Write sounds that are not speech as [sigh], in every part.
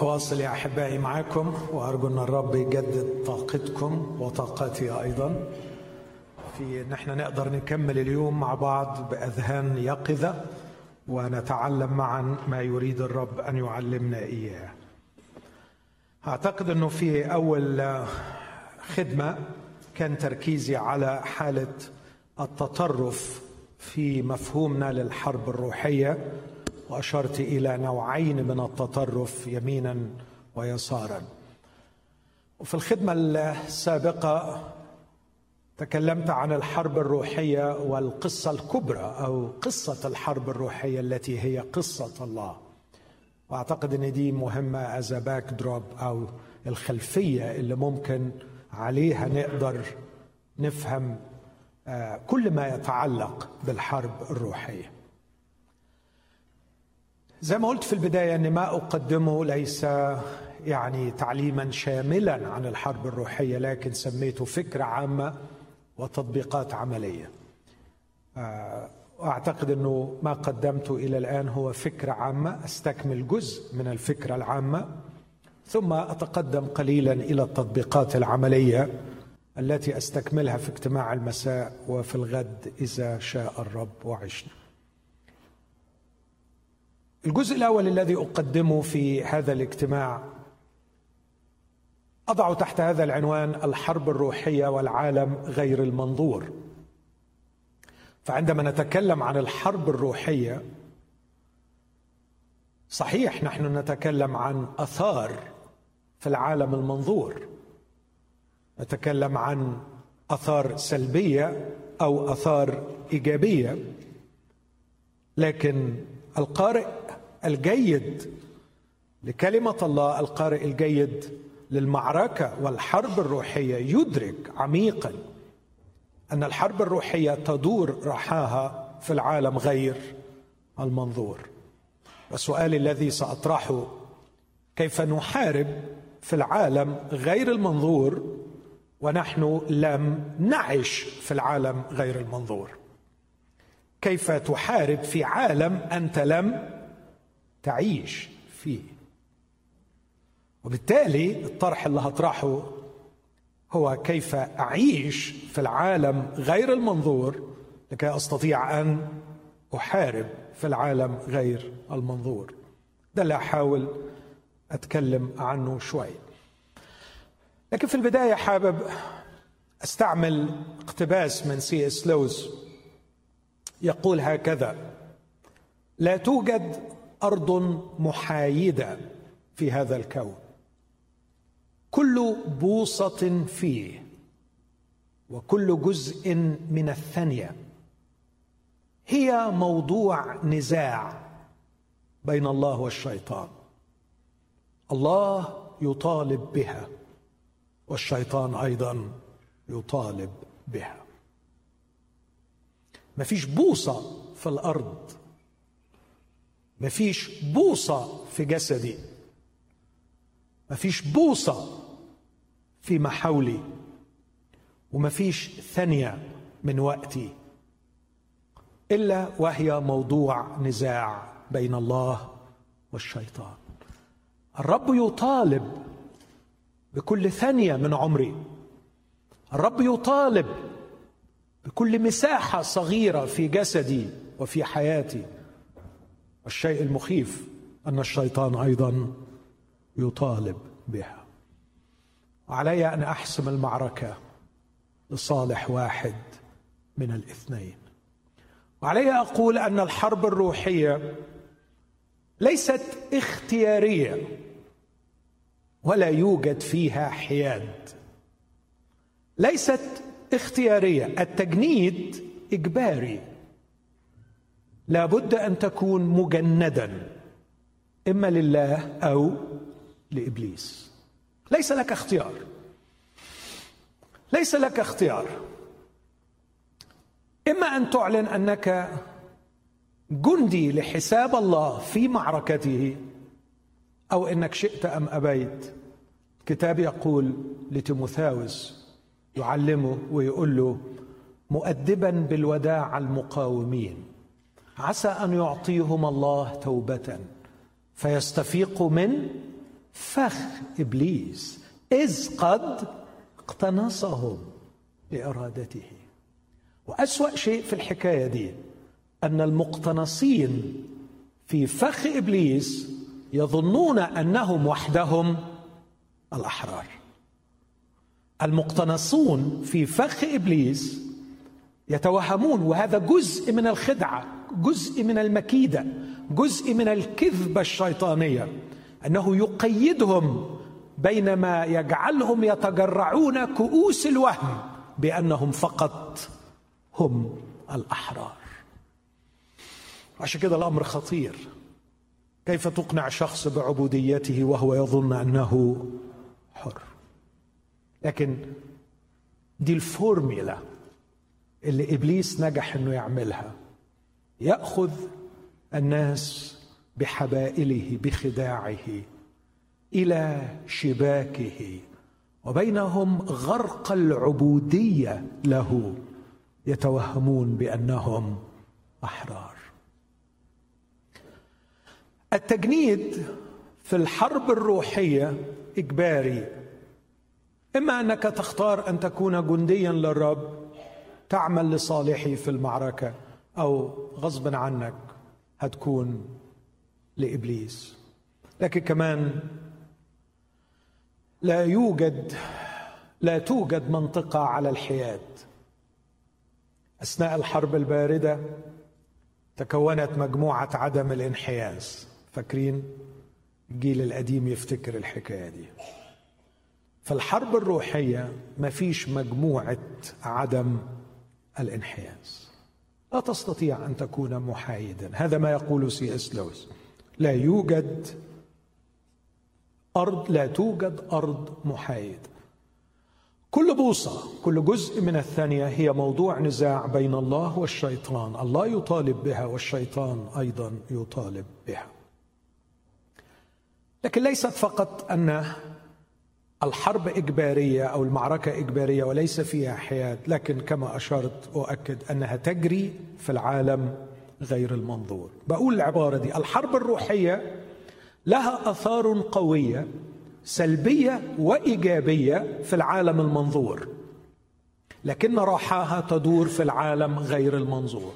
أواصل يا أحبائي معكم وأرجو أن الرب يجدد طاقتكم وطاقتي أيضا. في أن إحنا نقدر نكمل اليوم مع بعض بأذهان يقظة ونتعلم معا ما يريد الرب أن يعلمنا إياه. أعتقد أنه في أول خدمة كان تركيزي على حالة التطرف في مفهومنا للحرب الروحية. وأشرت إلى نوعين من التطرف يمينا ويسارا. وفي الخدمة السابقة تكلمت عن الحرب الروحية والقصة الكبرى أو قصة الحرب الروحية التي هي قصة الله. وأعتقد إن دي مهمة as backdrop أو الخلفية اللي ممكن عليها نقدر نفهم كل ما يتعلق بالحرب الروحية. زي ما قلت في البداية إن ما أقدمه ليس يعني تعليما شاملا عن الحرب الروحية لكن سميته فكرة عامة وتطبيقات عملية. واعتقد إنه ما قدمته إلى الآن هو فكرة عامة أستكمل جزء من الفكرة العامة ثم أتقدم قليلا إلى التطبيقات العملية التي أستكملها في اجتماع المساء وفي الغد إذا شاء الرب وعشنا. الجزء الأول الذي أقدمه في هذا الاجتماع أضع تحت هذا العنوان الحرب الروحية والعالم غير المنظور. فعندما نتكلم عن الحرب الروحية صحيح نحن نتكلم عن آثار في العالم المنظور. نتكلم عن آثار سلبية أو آثار إيجابية. لكن القارئ الجيد لكلمة الله القارئ الجيد للمعركة والحرب الروحية يدرك عميقا أن الحرب الروحية تدور رحاها في العالم غير المنظور. والسؤال الذي سأطرحه كيف نحارب في العالم غير المنظور ونحن لم نعش في العالم غير المنظور؟ كيف تحارب في عالم أنت لم تعيش فيه. وبالتالي الطرح اللي هطرحه هو كيف أعيش في العالم غير المنظور لكي أستطيع أن أحارب في العالم غير المنظور. ده اللي أحاول أتكلم عنه شوي. لكن في البداية حابب أستعمل اقتباس من سي إس لويس يقول هكذا لا توجد أرض محايدة في هذا الكون. كل بوصة فيه وكل جزء من الثانية هي موضوع نزاع بين الله والشيطان. الله يطالب بها والشيطان أيضا يطالب بها. مفيش بوصة في الأرض مفيش بوصة في جسدي. مفيش بوصة في حولي ومفيش ثانية من وقتي. إلا وهي موضوع نزاع بين الله والشيطان. الرب يطالب بكل ثانية من عمري. الرب يطالب بكل مساحة صغيرة في جسدي وفي حياتي. والشيء المخيف أن الشيطان أيضا يطالب بها. وعلي أن أحسم المعركة لصالح واحد من الاثنين. وعلي أقول أن الحرب الروحية ليست اختيارية ولا يوجد فيها حياد. ليست اختيارية التجنيد إجباري. لابد أن تكون مجندا إما لله أو لإبليس. ليس لك اختيار. ليس لك اختيار. إما أن تعلن أنك جندي لحساب الله في معركته أو إنك شئت أم أبيت. الكتاب يقول لتيموثاوس يعلمه ويقول له مؤدبا بالوداع المقاومين. عسى أن يعطيهم الله توبة. فيستفيقوا من فخ إبليس إذ قد اقتنصهم لارادته وأسوأ شيء في الحكاية دي أن المقتنصين في فخ إبليس يظنون أنهم وحدهم الأحرار. المقتنصون في فخ إبليس يتوهمون وهذا جزء من الخدعة جزء من المكيدة جزء من الكذبة الشيطانية أنه يقيدهم بينما يجعلهم يتجرعون كؤوس الوهم بأنهم فقط هم الأحرار. عشان كده الأمر خطير. كيف تقنع شخص بعبوديته وهو يظن أنه حر؟ لكن دي الفورميلا اللي إبليس نجح إنه يعملها. يأخذ الناس بحبائله بخداعه إلى شباكه وبينهم غرق العبودية له يتوهمون بأنهم أحرار. التجنيد في الحرب الروحية إجباري. إما أنك تختار أن تكون جنديا للرب تعمل لصالحه في المعركة. أو غصبا عنك هتكون لإبليس. لكن كمان لا يوجد لا توجد منطقة على الحياد. أثناء الحرب الباردة تكونت مجموعة عدم الانحياز. فاكرين؟ الجيل القديم يفتكر الحكاية دي. في الحرب الروحية ما فيش مجموعة عدم الانحياز. لا تستطيع أن تكون محايدا. هذا ما يقول سي إس لويس. لا يوجد أرض لا توجد أرض محايده كل بوصة كل جزء من الثانية هي موضوع نزاع بين الله والشيطان. الله يطالب بها والشيطان أيضا يطالب بها. لكن ليست فقط أن الحرب إجبارية أو المعركة إجبارية وليس فيها حياد لكن كما أشرت اؤكد أنها تجري في العالم غير المنظور. بقول العبارة دي الحرب الروحية لها آثار قوية سلبية وإيجابية في العالم المنظور لكن راحاها تدور في العالم غير المنظور.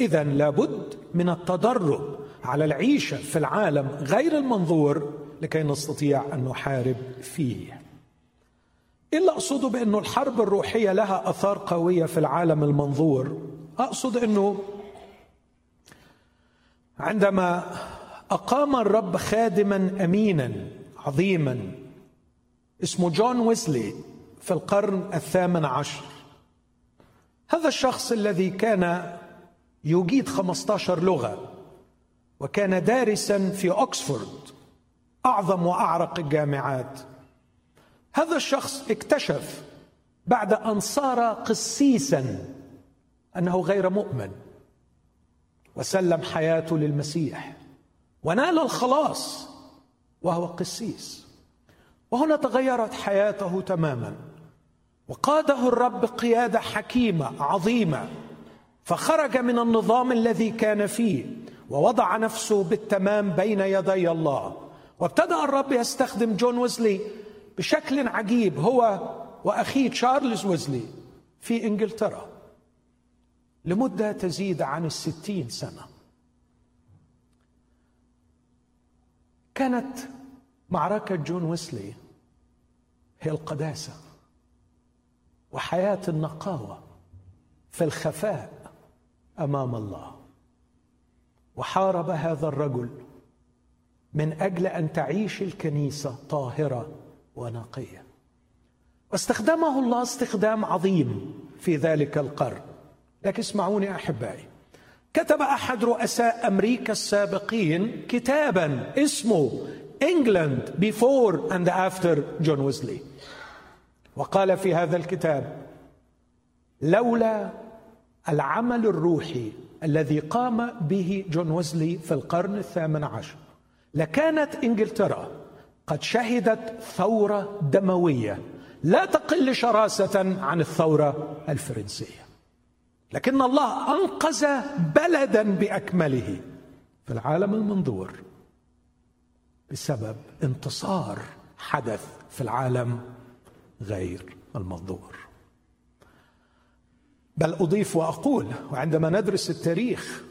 اذا لابد من التدرب على العيشة في العالم غير المنظور لكي نستطيع أن نحارب فيه. إيه اللي اقصده بانه الحرب الروحية لها أثار قوية في العالم المنظور. أقصد أنه عندما أقام الرب خادما امينا عظيما اسمه جون ويسلي في القرن الثامن عشر هذا الشخص الذي كان يجيد 15 لغة وكان دارسا في اوكسفورد أعظم وأعرق الجامعات. هذا الشخص اكتشف بعد أن صار قسيسا أنه غير مؤمن وسلم حياته للمسيح ونال الخلاص وهو قسيس. وهنا تغيرت حياته تماما وقاده الرب قيادة حكيمة عظيمة فخرج من النظام الذي كان فيه ووضع نفسه بالتمام بين يدي الله. وابتدأ الرب يستخدم جون ويزلي بشكل عجيب هو وأخيه تشارلز ويزلي في إنجلترا لمدة تزيد عن الستين سنة. كانت معركة جون ويسلي هي القداسة وحياة النقاوة في الخفاء أمام الله. وحارب هذا الرجل من أجل أن تعيش الكنيسة طاهرة ونقية. واستخدمه الله استخدام عظيم في ذلك القرن. لكن اسمعوني أحبائي. كتب أحد رؤساء أمريكا السابقين كتابا اسمه England before and after John Wesley وقال في هذا الكتاب لولا العمل الروحي الذي قام به جون ويزلي في القرن الثامن عشر لكانت إنجلترا قد شهدت ثورة دموية لا تقل شراسة عن الثورة الفرنسية. لكن الله أنقذ بلدا بأكمله في العالم المنظور بسبب انتصار حدث في العالم غير المنظور. بل أضيف وأقول وعندما ندرس التاريخ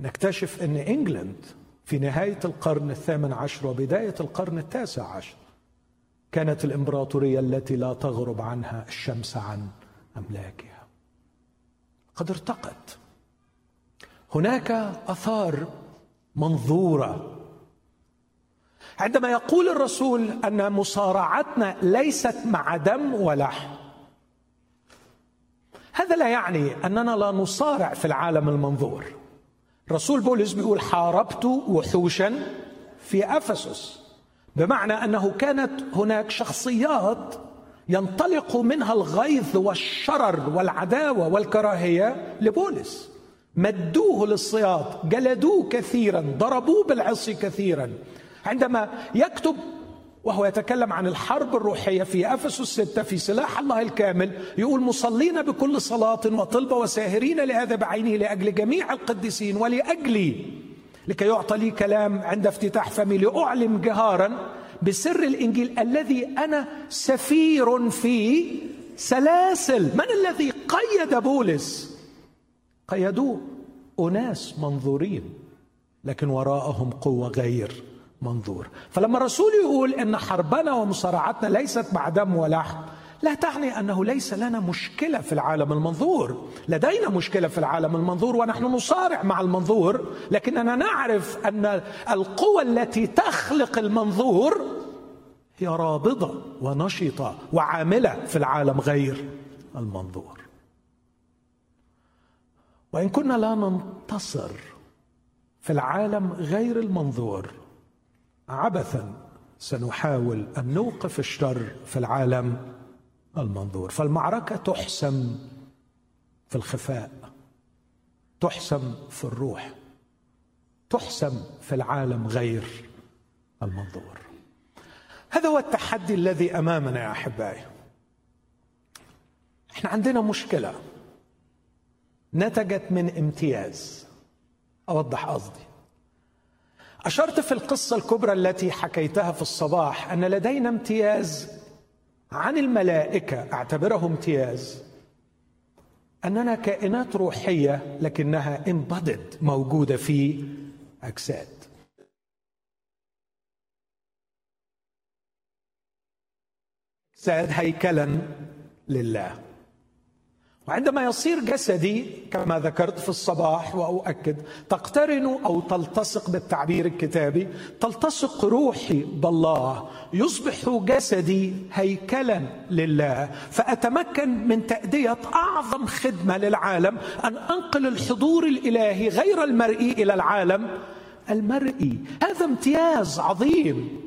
نكتشف إن إنجلند في نهاية القرن الثامن عشر وبداية القرن التاسع عشر كانت الإمبراطورية التي لا تغرب عنها الشمس عن أملاكها. قد ارتقت. هناك آثار منظورة. عندما يقول الرسول أن مصارعتنا ليست مع دم ولحم هذا لا يعني أننا لا نصارع في العالم المنظور. رسول بولس بيقول حاربت وحوشا في أفسس بمعنى أنه كانت هناك شخصيات ينطلق منها الغيظ والشرر والعداوة والكراهية لبولس. مدوه للصياد جلدوه كثيرا ضربوه بالعصي كثيرا. عندما يكتب وهو يتكلم عن الحرب الروحية في أفسس الستة في سلاح الله الكامل. يقول مصلين بكل صلاة وطلبة وساهرين لهذا بعينه لأجل جميع القديسين ولأجلي. لكي يعطى لي كلام عند افتتاح فمي لاعلم جهارا بسر الإنجيل الذي أنا سفير في سلاسل. من الذي قيد بولس؟ قيدوه أناس منظورين لكن وراءهم قوة غير. منظور. فلما الرسول يقول إن حربنا ومصارعتنا ليست مع دم ولحم لا تعني أنه ليس لنا مشكلة في العالم المنظور. لدينا مشكلة في العالم المنظور ونحن نصارع مع المنظور لكننا نعرف أن القوى التي تخلق المنظور هي رابضة ونشطة وعاملة في العالم غير المنظور. وإن كنا لا ننتصر في العالم غير المنظور عبثا سنحاول أن نوقف الشر في العالم المنظور. فالمعركة تحسم في الخفاء تحسم في الروح تحسم في العالم غير المنظور. هذا هو التحدي الذي أمامنا يا أحبائي. إحنا عندنا مشكلة نتجت من امتياز. أوضح قصدي. أشرت في القصة الكبرى التي حكيتها في الصباح أن لدينا امتياز عن الملائكة اعتبره امتياز. أننا كائنات روحية لكنها امبدد موجودة في أجساد. أجساد هيكلا لله. وعندما يصير جسدي كما ذكرت في الصباح وأؤكد تقترن أو تلتصق بالتعبير الكتابي تلتصق روحي بالله. يصبح جسدي هيكلا لله. فأتمكن من تأدية أعظم خدمة للعالم أن أنقل الحضور الإلهي غير المرئي إلى العالم المرئي. هذا امتياز عظيم.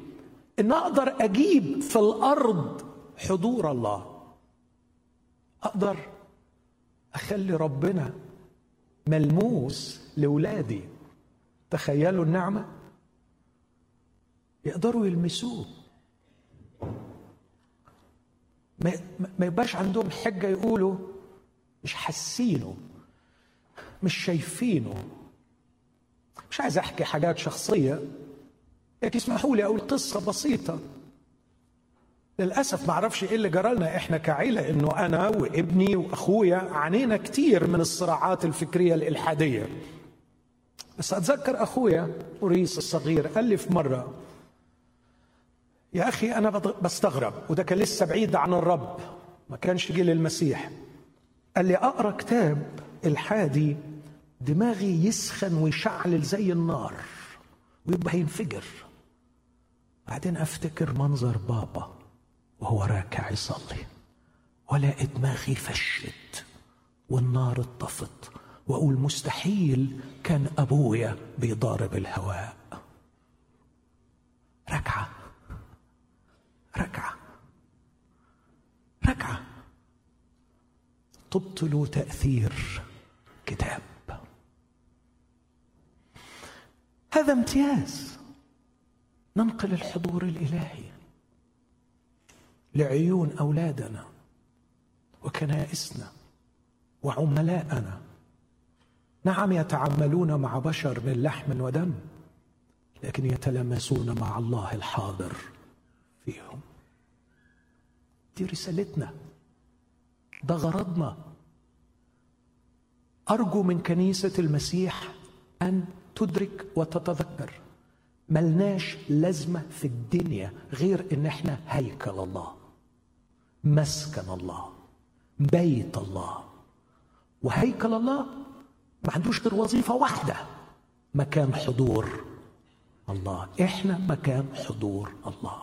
إن أقدر أجيب في الأرض حضور الله. أقدر أخلي ربنا ملموس لاولادي تخيلوا النعمة؟ يقدروا يلمسوه. ما يبقاش عندهم حجه يقولوا مش حاسينه مش شايفينه. مش عايز أحكي حاجات شخصية لكن اسمحوا لي أقول قصة بسيطة. للأسف ما أعرفش إيه اللي جرى لنا إحنا كعيلة إنه أنا وابني وأخويا عانينا كتير من الصراعات الفكرية الإلحادية. بس أتذكر أخويا أوريس الصغير قال لي في مرة يا أخي أنا بستغرب. وده كان لسه بعيد عن الرب. ما كانش جيل المسيح قال لي أقرأ كتاب إلحادي دماغي يسخن ويشعلل زي النار ويبقى ينفجر. بعدين أفتكر منظر بابا. وهو راكع يصلي. ولا دماغي فشت والنار اتطفت وأقول مستحيل كان أبويا بيضارب الهواء. ركعة. ركعة. ركعة. تبطل تأثير كتاب. هذا امتياز. ننقل الحضور الإلهي. لعيون أولادنا وكنائسنا وعملاءنا نعم يتعاملون مع بشر من لحم ودم لكن يتلامسون مع الله الحاضر فيهم. دي رسالتنا. ده غرضنا. أرجو من كنيسة المسيح أن تدرك وتتذكر. ملناش لازمة في الدنيا غير إن إحنا هيكل الله. مسكن الله بيت الله. وهيكل الله ما عندوش غير وظيفة واحدة مكان حضور الله. إحنا مكان حضور الله.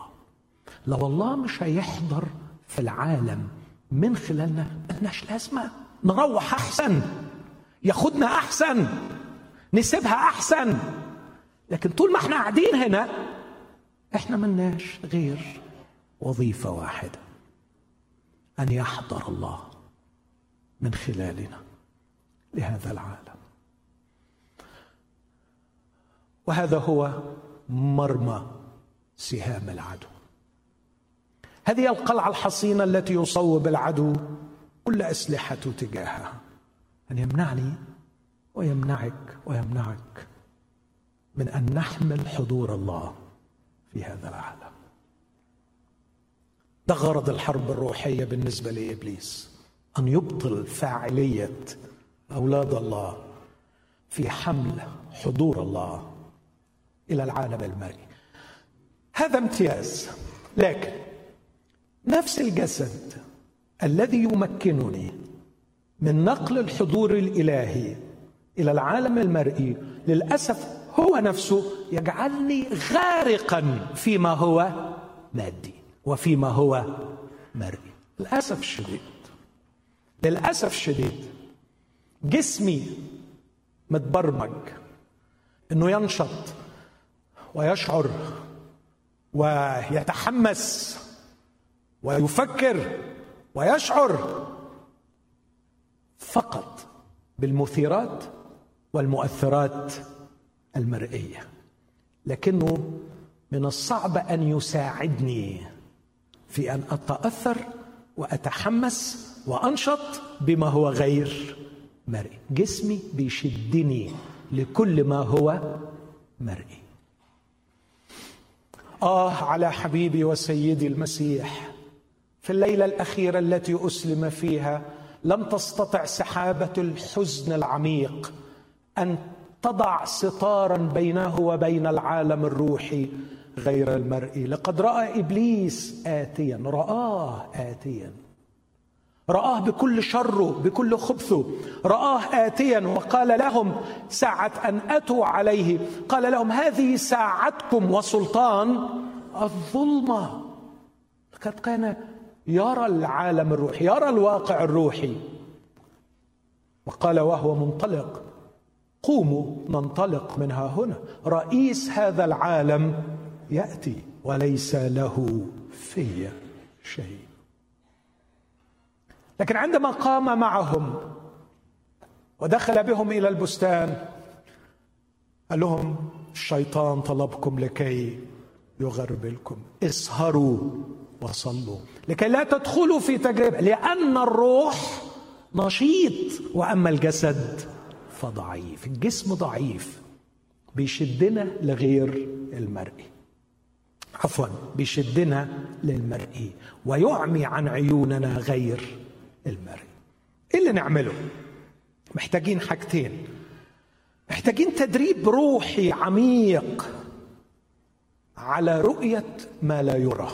لو الله مش هيحضر في العالم من خلالنا ملناش لازمة. نروح أحسن ياخدنا أحسن نسيبها أحسن. لكن طول ما إحنا قاعدين هنا إحنا ملناش غير وظيفة واحدة. أن يحضر الله من خلالنا لهذا العالم. وهذا هو مرمى سهام العدو. هذه القلعة الحصينة التي يصوب العدو كل اسلحته تجاهها. أن يمنعني ويمنعك ويمنعك من أن نحمل حضور الله في هذا العالم. ده غرض الحرب الروحية بالنسبة لإبليس. أن يبطل فاعلية أولاد الله في حمل حضور الله إلى العالم المرئي. هذا امتياز. لكن نفس الجسد الذي يمكنني من نقل الحضور الإلهي إلى العالم المرئي للأسف هو نفسه يجعلني غارقا فيما هو مادي. وفيما هو مرئي. للأسف الشديد للأسف الشديد جسمي متبرمج إنه ينشط ويشعر ويتحمس ويفكر ويشعر فقط بالمثيرات والمؤثرات المرئية. لكنه من الصعب أن يساعدني في أن أتأثر وأتحمس وأنشط بما هو غير مرئي. جسمي بيشدني لكل ما هو مرئي. آه على حبيبي وسيدي المسيح في الليلة الأخيرة التي أسلم فيها لم تستطع سحابة الحزن العميق أن تضع ستارا بينه وبين العالم الروحي غير المرئي لقد رأى إبليس آتيا رآه آتيا. رآه بكل شره بكل خبثه. رآه آتيا وقال لهم ساعة أن أتوا عليه. قال لهم هذه ساعتكم وسلطان الظلمة. قد كان يرى العالم الروحي يرى الواقع الروحي. وقال وهو منطلق قوموا ننطلق منها هنا. رئيس هذا العالم يأتي وليس له في شيء. لكن عندما قام معهم ودخل بهم إلى البستان قال لهم الشيطان طلبكم لكي يغربلكم. اسهروا وصلوا. لكي لا تدخلوا في تجربة لأن الروح نشيط وأما الجسد فضعيف الجسم ضعيف بيشدنا لغير المرئي عفوا بيشدنا للمرئي ويعمي عن عيوننا غير المرئي إيه اللي نعمله؟ محتاجين حاجتين. محتاجين تدريب روحي عميق على رؤية ما لا يرى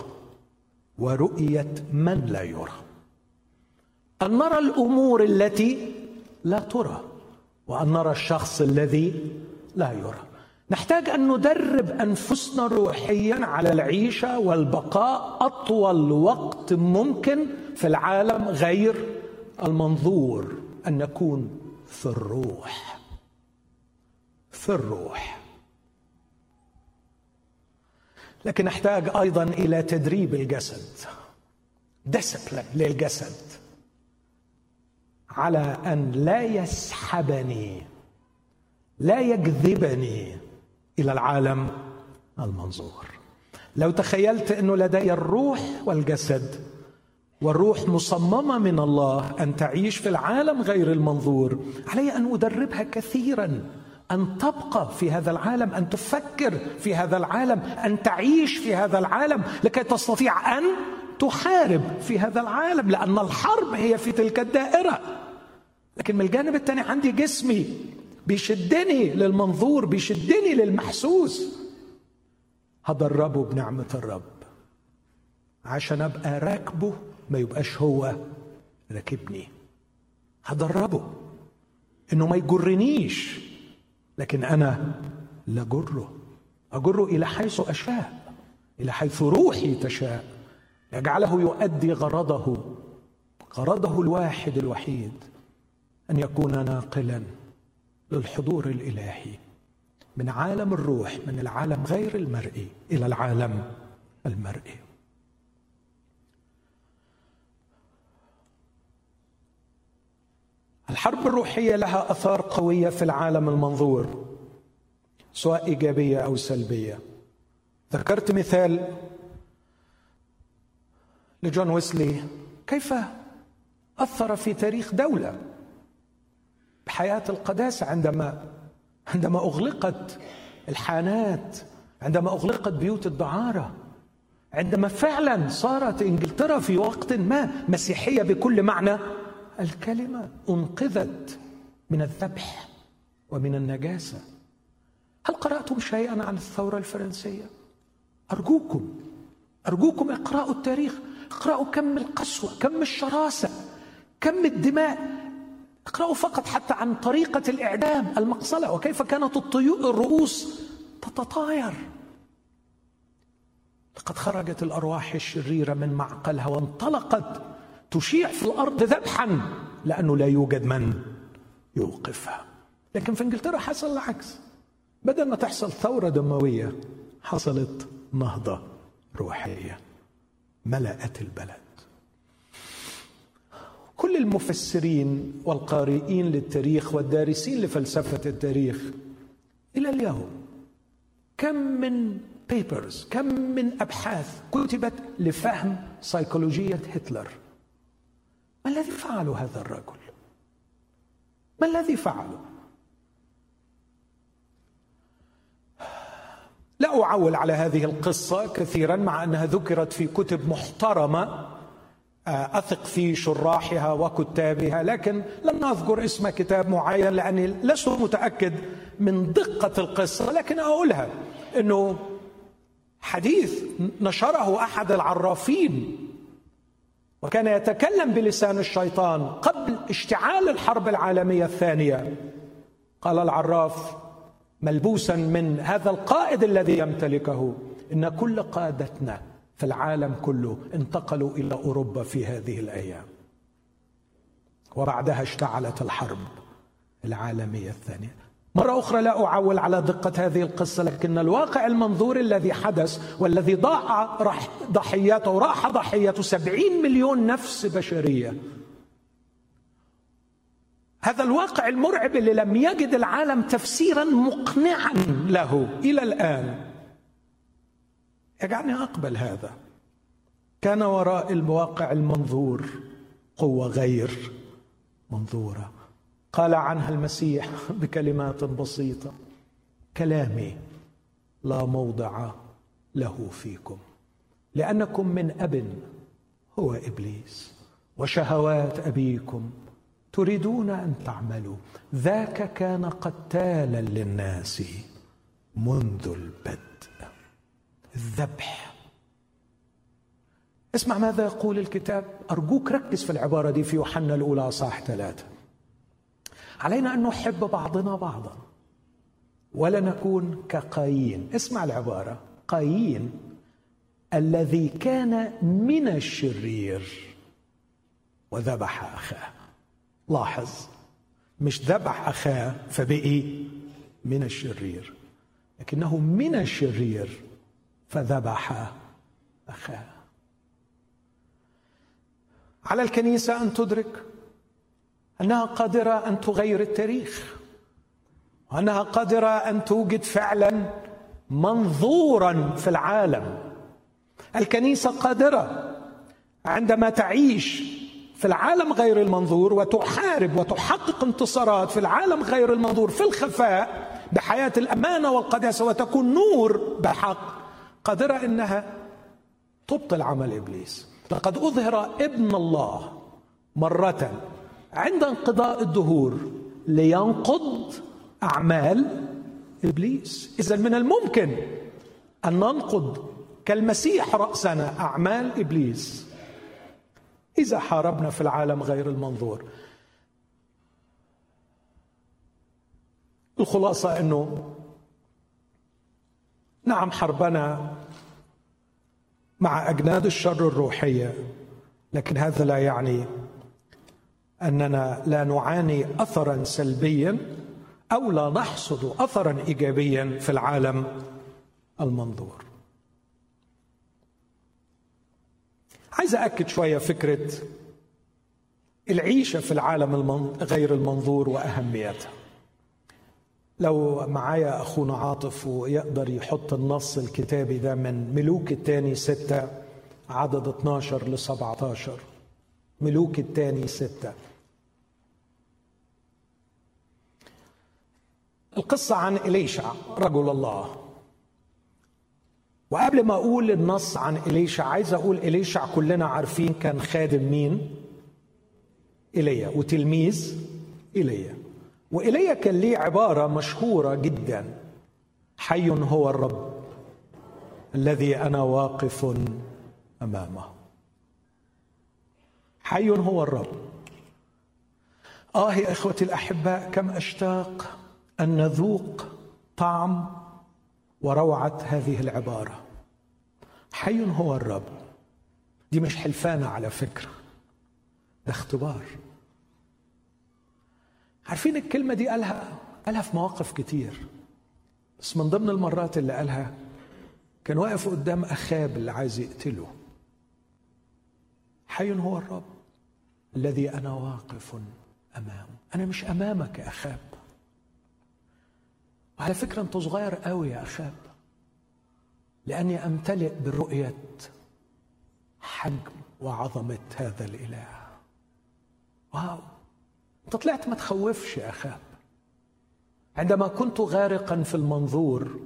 ورؤية من لا يرى. أن نرى الأمور التي لا ترى وأن نرى الشخص الذي لا يرى. نحتاج أن ندرب أنفسنا روحيا على العيشة والبقاء أطول وقت ممكن في العالم غير المنظور. أن نكون في الروح. في الروح. لكن نحتاج أيضا إلى تدريب الجسد. ديسبلين للجسد. على أن لا يسحبني لا يجذبني. إلى العالم المنظور. لو تخيلت إنه لدي الروح والجسد والروح مصممة من الله أن تعيش في العالم غير المنظور علي أن أدربها كثيرا أن تبقى في هذا العالم أن تفكر في هذا العالم أن تعيش في هذا العالم لكي تستطيع أن تحارب في هذا العالم لأن الحرب هي في تلك الدائرة. لكن من الجانب الثاني عندي جسمي. بيشدني للمنظور بيشدني للمحسوس. هدربه بنعمة الرب. عشان أبقى راكبه ما يبقاش هو راكبني. هدربه إنه ما يجرنيش لكن أنا لجره أجره إلى حيث أشاء إلى حيث روحي تشاء. يجعله يؤدي غرضه غرضه الواحد الوحيد أن يكون ناقلا. للحضور الإلهي من عالم الروح من العالم غير المرئي إلى العالم المرئي. الحرب الروحية لها آثار قوية في العالم المنظور سواء إيجابية أو سلبية. ذكرت مثال لجون ويسلي كيف أثر في تاريخ دولة؟ بحياة القداسة عندما عندما أغلقت الحانات عندما أغلقت بيوت الدعارة عندما فعلا صارت إنجلترا في وقت ما مسيحية بكل معنى الكلمة أنقذت من الذبح ومن النجاسة. هل قرأتم شيئا عن الثورة الفرنسية؟ أرجوكم أرجوكم اقرأوا التاريخ اقرأوا كم القسوة كم الشراسة كم الدماء اقرأوا فقط حتى عن طريقة الإعدام المقصلة. وكيف كانت الطيور الرؤوس تتطاير؟ لقد خرجت الأرواح الشريرة من معقلها وانطلقت تشيع في الأرض ذبحا لأنه لا يوجد من يوقفها. لكن في إنجلترا حصل العكس. بدل ما تحصل ثورة دموية حصلت نهضة روحية ملأت البلد. كل المفسرين والقارئين للتاريخ والدارسين لفلسفة التاريخ إلى اليوم. كم من بيبرز كم من أبحاث كتبت لفهم سيكولوجيه هتلر؟ ما الذي فعله هذا الرجل؟ ما الذي فعله؟ لا أعول على هذه القصة كثيرا مع أنها ذكرت في كتب محترمة أثق في شراحها وكتابها لكن لن اذكر اسم كتاب معين لأني لست متأكد من دقة القصة لكن أقولها إنه حديث نشره أحد العرافين وكان يتكلم بلسان الشيطان قبل اشتعال الحرب العالمية الثانية. قال العراف ملبوسا من هذا القائد الذي يمتلكه إن كل قادتنا في العالم كله انتقلوا إلى أوروبا في هذه الأيام. وبعدها اشتعلت الحرب العالمية الثانية. مرة أخرى لا أعول على دقة هذه القصة لكن الواقع المنظور الذي حدث والذي ضاع ضحياته راح ضحيته سبعين مليون نفس بشرية. هذا الواقع المرعب اللي لم يجد العالم تفسيرا مقنعا له إلى الآن. يجعلني أقبل هذا. كان وراء الواقع المنظور قوة غير منظورة. قال عنها المسيح [laughs] بكلمات بسيطة. كلامي لا موضع له فيكم لأنكم من أب هو إبليس وشهوات أبيكم تريدون أن تعملوا. ذاك كان قتالا للناس منذ البدء. الذبح. اسمع ماذا يقول الكتاب. أرجوك ركز في العبارة دي في يوحنا الأولى صح ثلاثة. علينا أن نحب بعضنا بعضا. ولا نكون كقايين. اسمع العبارة. قايين. الذي كان من الشرير وذبح أخاه. لاحظ. مش ذبح أخاه فبقي من الشرير. لكنه من الشرير. فذبح أخاه. على الكنيسة أن تدرك أنها قادرة أن تغير التاريخ وأنها قادرة أن توجد فعلا منظورا في العالم. الكنيسة قادرة عندما تعيش في العالم غير المنظور وتحارب وتحقق انتصارات في العالم غير المنظور في الخفاء بحياة الأمانة والقداسة وتكون نور بحق. قادره إنها تبطل عمل إبليس. لقد أظهر ابن الله مرة عند انقضاء الدهور لينقض أعمال إبليس. اذا من الممكن أن ننقض كالمسيح رأسنا أعمال إبليس. إذا حاربنا في العالم غير المنظور. الخلاصة إنه نعم حربنا مع أجناد الشر الروحية لكن هذا لا يعني أننا لا نعاني اثرا سلبيا أو لا نحصد اثرا ايجابيا في العالم المنظور. عايز اكد شوية فكرة العيشة في العالم غير المنظور وأهميتها. لو معايا أخونا عاطف ويقدر يحط النص الكتابي ده من ملوك الثاني ستة عدد 12 ل 17 ملوك الثاني ستة. القصة عن إليشع رجل الله. وقبل ما أقول النص عن إليشع عايز أقول إليشع كلنا عارفين كان خادم مين؟ إيليا وتلميذ إيليا. وإيليا كان ليه عبارة مشهورة جدا. حي هو الرب الذي أنا واقف أمامه. حي هو الرب. آه يا إخوتي الأحباء كم أشتاق أن نذوق طعم وروعة هذه العبارة. حي هو الرب. دي مش حلفانة على فكرة. ده اختبار. عارفين الكلمة دي قالها قالها في مواقف كتير. بس من ضمن المرات اللي قالها كان واقف قدام أخاب اللي عايز يقتله. حي هو الرب الذي أنا واقف أمامه. أنا مش أمامك يا أخاب. وعلى فكرة أنت صغير قوي يا أخاب. لأني أمتلئ برؤية حجم وعظمة هذا الإله. واو. أنت طلعت ما تخوفش يا أخاب. عندما كنت غارقا في المنظور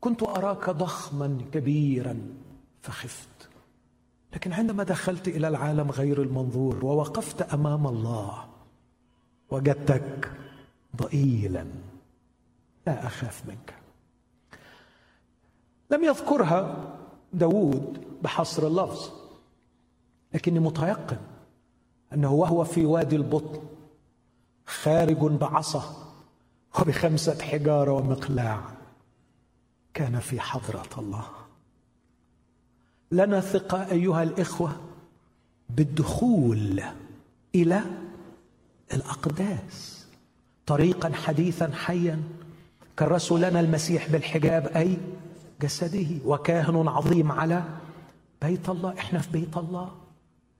كنت أراك ضخما كبيرا فخفت. لكن عندما دخلت إلى العالم غير المنظور ووقفت أمام الله وجدتك ضئيلا. لا أخاف منك. لم يذكرها داود بحصر اللفظ لكني متيقن أنه وهو في وادي البطن. خارج بعصا وبخمسة حجارة ومقلاع. كان في حضرة الله. لنا ثقة أيها الإخوة بالدخول إلى الأقداس. طريقا حديثا حيا. كرس لنا المسيح بالحجاب أي جسده. وكاهن عظيم على بيت الله. إحنا في بيت الله.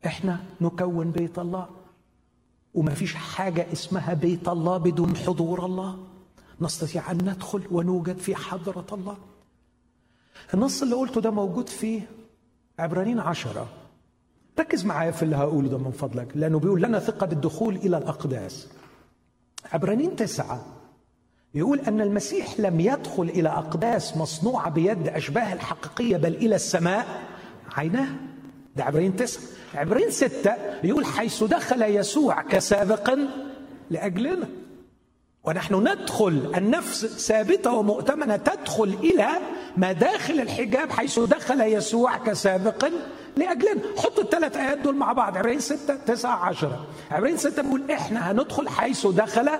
إحنا نكون بيت الله. وما فيش حاجة اسمها بيت الله بدون حضور الله. نستطيع أن ندخل ونوجد في حضرة الله. النص اللي قلته ده موجود في عبرانين عشرة. ركز معايا في اللي هقوله ده من فضلك لأنه بيقول لنا ثقة بالدخول إلى الأقداس. عبرانين تسعة. يقول أن المسيح لم يدخل إلى أقداس مصنوعة بيد أشباه الحقيقية بل إلى السماء. عيناه. ده عبرين تسعة. عبرين ستة يقول حيث دخل يسوع كسابق لأجلنا. ونحن ندخل النفس ثابتة ومؤتمنة تدخل إلى مداخل الحجاب حيث دخل يسوع كسابق لأجلنا. حط الثلاث آيات دول مع بعض. عبرين ستة تسعة عشرة. عبرين ستة بيقول إحنا هندخل حيث دخل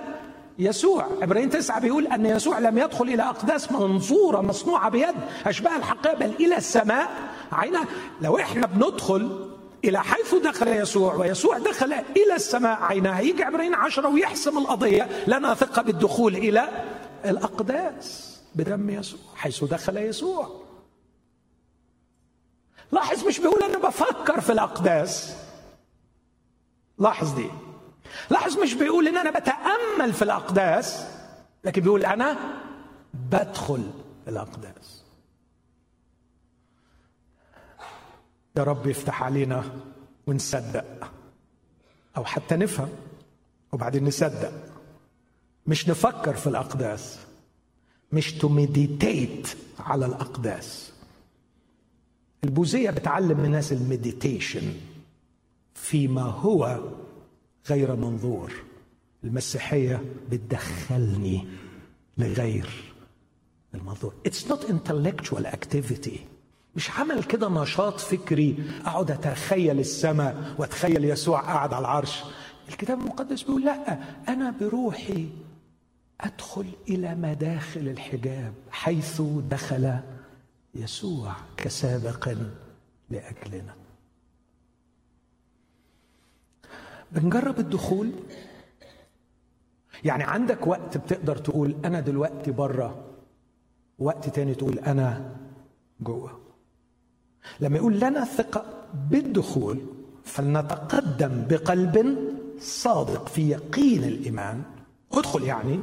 يسوع. عبرين تسعة بيقول أن يسوع لم يدخل إلى أقداس منظورة مصنوعة بيد أشباه الحقيقة بل إلى السماء. عينا لو إحنا بندخل إلى حيث دخل يسوع ويسوع دخل إلى السماء عيناه. يجي عبرين عشرة ويحسم القضية. لنا ثقة بالدخول إلى الأقداس بدم يسوع حيث دخل يسوع. لاحظ مش بيقول أنا بفكر في الأقداس. لاحظ دي. لاحظ مش بيقول إن أنا بتأمل في الأقداس لكن بيقول أنا بدخل الأقداس. يا رب يفتح علينا ونصدق. أو حتى نفهم وبعدين نصدق. مش نفكر في الأقداس. مش to meditate على الأقداس. البوذية بتعلم الناس ال meditation فيما هو غير منظور. المسيحية بتدخلني لغير المنظور. it's not intellectual activity مش عمل كده نشاط فكري. أقعد أتخيل السماء وأتخيل يسوع قاعد على العرش. الكتاب المقدس بيقول لا أنا بروحي أدخل إلى مداخل الحجاب حيث دخل يسوع كسابق لأجلنا. بنجرب الدخول؟ يعني عندك وقت بتقدر تقول أنا دلوقتي بره وقت تاني تقول أنا جوه. لما يقول لنا ثقة بالدخول فلنتقدم بقلب صادق في يقين الإيمان. ادخل يعني.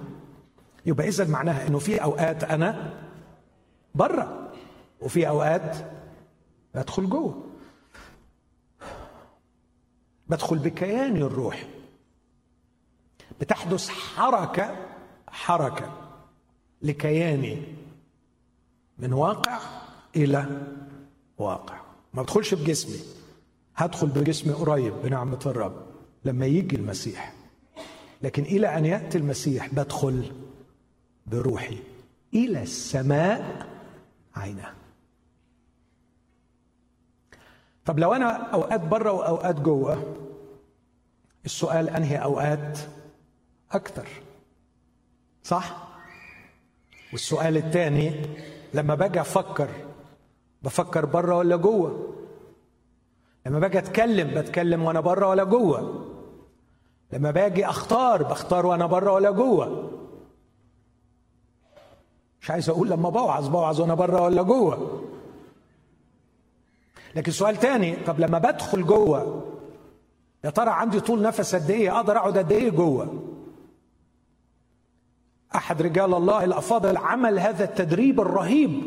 يبقى اذا معناها إنه في أوقات أنا بره وفي أوقات بدخل جوه. بدخل بكياني الروحي بتحدث حركة حركة لكياني من واقع إلى واقع. ما بدخلش بجسمي. هدخل بجسمي قريب بنعمة الرب لما يجي المسيح. لكن إلى أن يأتي المسيح بدخل بروحي إلى السماء عينه طب لو أنا أوقات بره وأوقات جوه السؤال أنهي أوقات؟ أكثر صح؟ والسؤال الثاني لما باجي أفكر بفكر بره ولا جوه. لما باجي أتكلم بتكلم وأنا بره ولا جوه. لما باجي أختار بختار وأنا بره ولا جوه. مش عايز أقول لما بوعظ بوعظ وأنا بره ولا جوه. لكن سؤال تاني طب لما بدخل جوه يا ترى عندي طول نفس قد إيه؟ أقدر أقعد قد إيه جوه؟ أحد رجال الله الأفاضل عمل هذا التدريب الرهيب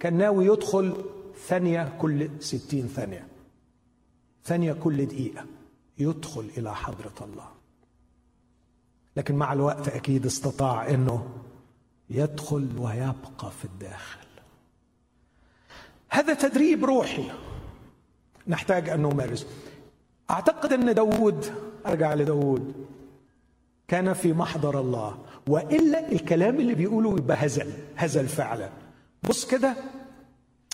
كان ناوي يدخل ثانية كل ستين ثانية. ثانية كل دقيقة يدخل إلى حضرة الله. لكن مع الوقت أكيد استطاع إنه يدخل ويبقى في الداخل. هذا تدريب روحي نحتاج أن نمارسه. أعتقد أن داود أرجع لداود كان في محضر الله وإلا الكلام اللي بيقوله يبقى هزل هزل فعلا. بص كده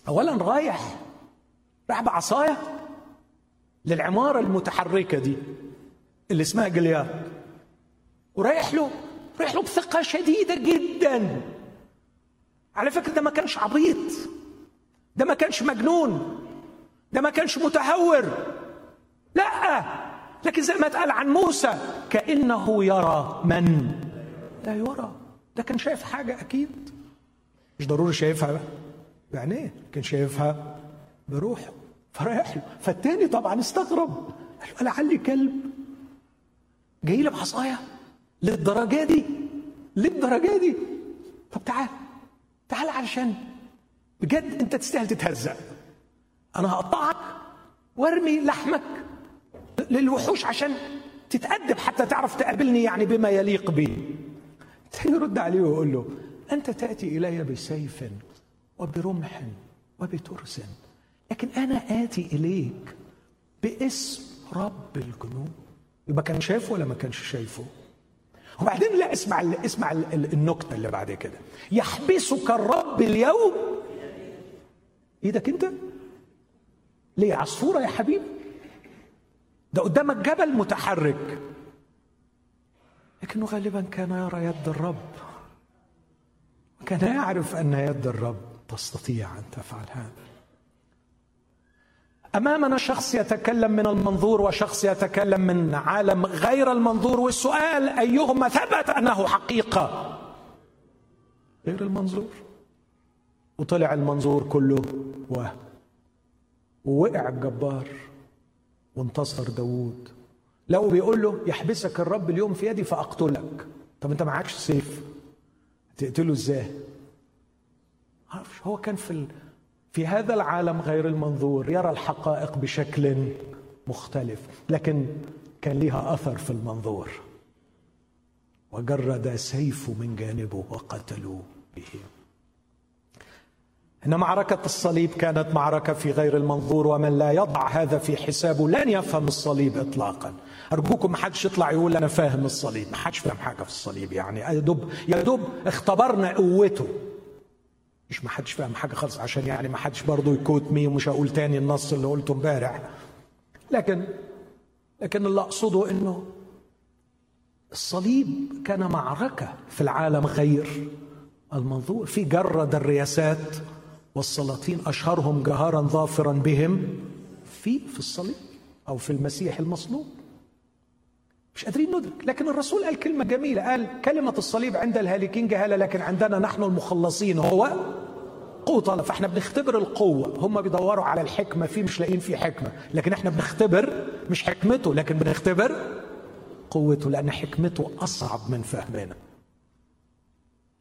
أولا رايح راح بعصاية للعمارة المتحركة دي اللي اسمها جليات ورايح له رايح له بثقة شديدة جدا. على فكرة ده ما كانش عبيط ده ما كانش مجنون ده ما كانش متهور. لا لكن زي ما اتقال عن موسى كأنه يرى من؟ لا يرى. ده كان شايف حاجة أكيد. مش ضروري شايفها بعينيه كان شايفها بروحه فرايح له. فالتاني طبعا استغرب. قال له لعلي كلب جاي لي بعصاية للدرجة دي للدرجة دي. طب تعال تعال علشان بجد أنت تستاهل تتهزأ. أنا هقطعك وارمي لحمك للوحوش عشان تتأدب حتى تعرف تقابلني يعني بما يليق بي. يرد عليه ويقول له أنت تأتي إلي بسيف وبرمح وبترس لكن أنا آتي إليك باسم رب الجنود يبقى كان شايفه ولا ما كانش شايفه؟ وبعدين لا اسمع اسمع النكتة اللي بعد كده. يحبسك الرب اليوم. إيدك أنت؟ ليه؟ عصفورة يا حبيبي. ده قدامك جبل متحرك. لكنه غالبا كان يرى يد الرب. كان يعرف أن يد الرب تستطيع أن تفعل هذا. أمامنا شخص يتكلم من المنظور وشخص يتكلم من عالم غير المنظور والسؤال أيهما ثبت أنه حقيقة؟ غير المنظور. وطلع المنظور كله وهم ووقع الجبار وانتصر داوود. لو بيقول له يحبسك الرب اليوم في يدي فأقتلك. طب أنت معكش سيف. تقتله إزاي؟ عارفش هو كان في ال... في هذا العالم غير المنظور يرى الحقائق بشكل مختلف لكن كان لها أثر في المنظور. وجرد سيفه من جانبه وقتلوه إن معركة الصليب كانت معركة في غير المنظور ومن لا يضع هذا في حسابه لن يفهم الصليب اطلاقا. أرجوكم ما حدش يطلع يقول أنا فاهم الصليب. ما حدش فاهم حاجة في الصليب يعني يا دوب يا دوب اختبرنا قوته. مش ما حدش فاهم حاجة خالص عشان يعني ما حدش برضه يكوت مي ومش هقول تاني النص اللي قلته امبارح. لكن لكن اللي أقصده إنه الصليب كان معركة في العالم غير المنظور. في جرد الرياسات والسلاطين أشهرهم جهارا ظافرا بهم في في الصليب أو في المسيح المصلوب. مش قادرين ندرك. لكن الرسول قال كلمة جميلة قال كلمة الصليب عند الهالكين جهالة لكن عندنا نحن المخلصين هو قوة الله. فإحنا بنختبر القوة. هم بيدوروا على الحكمة فيه مش لاقيين فيه حكمة. لكن إحنا بنختبر مش حكمته لكن بنختبر قوته لأن حكمته أصعب من فهمنا.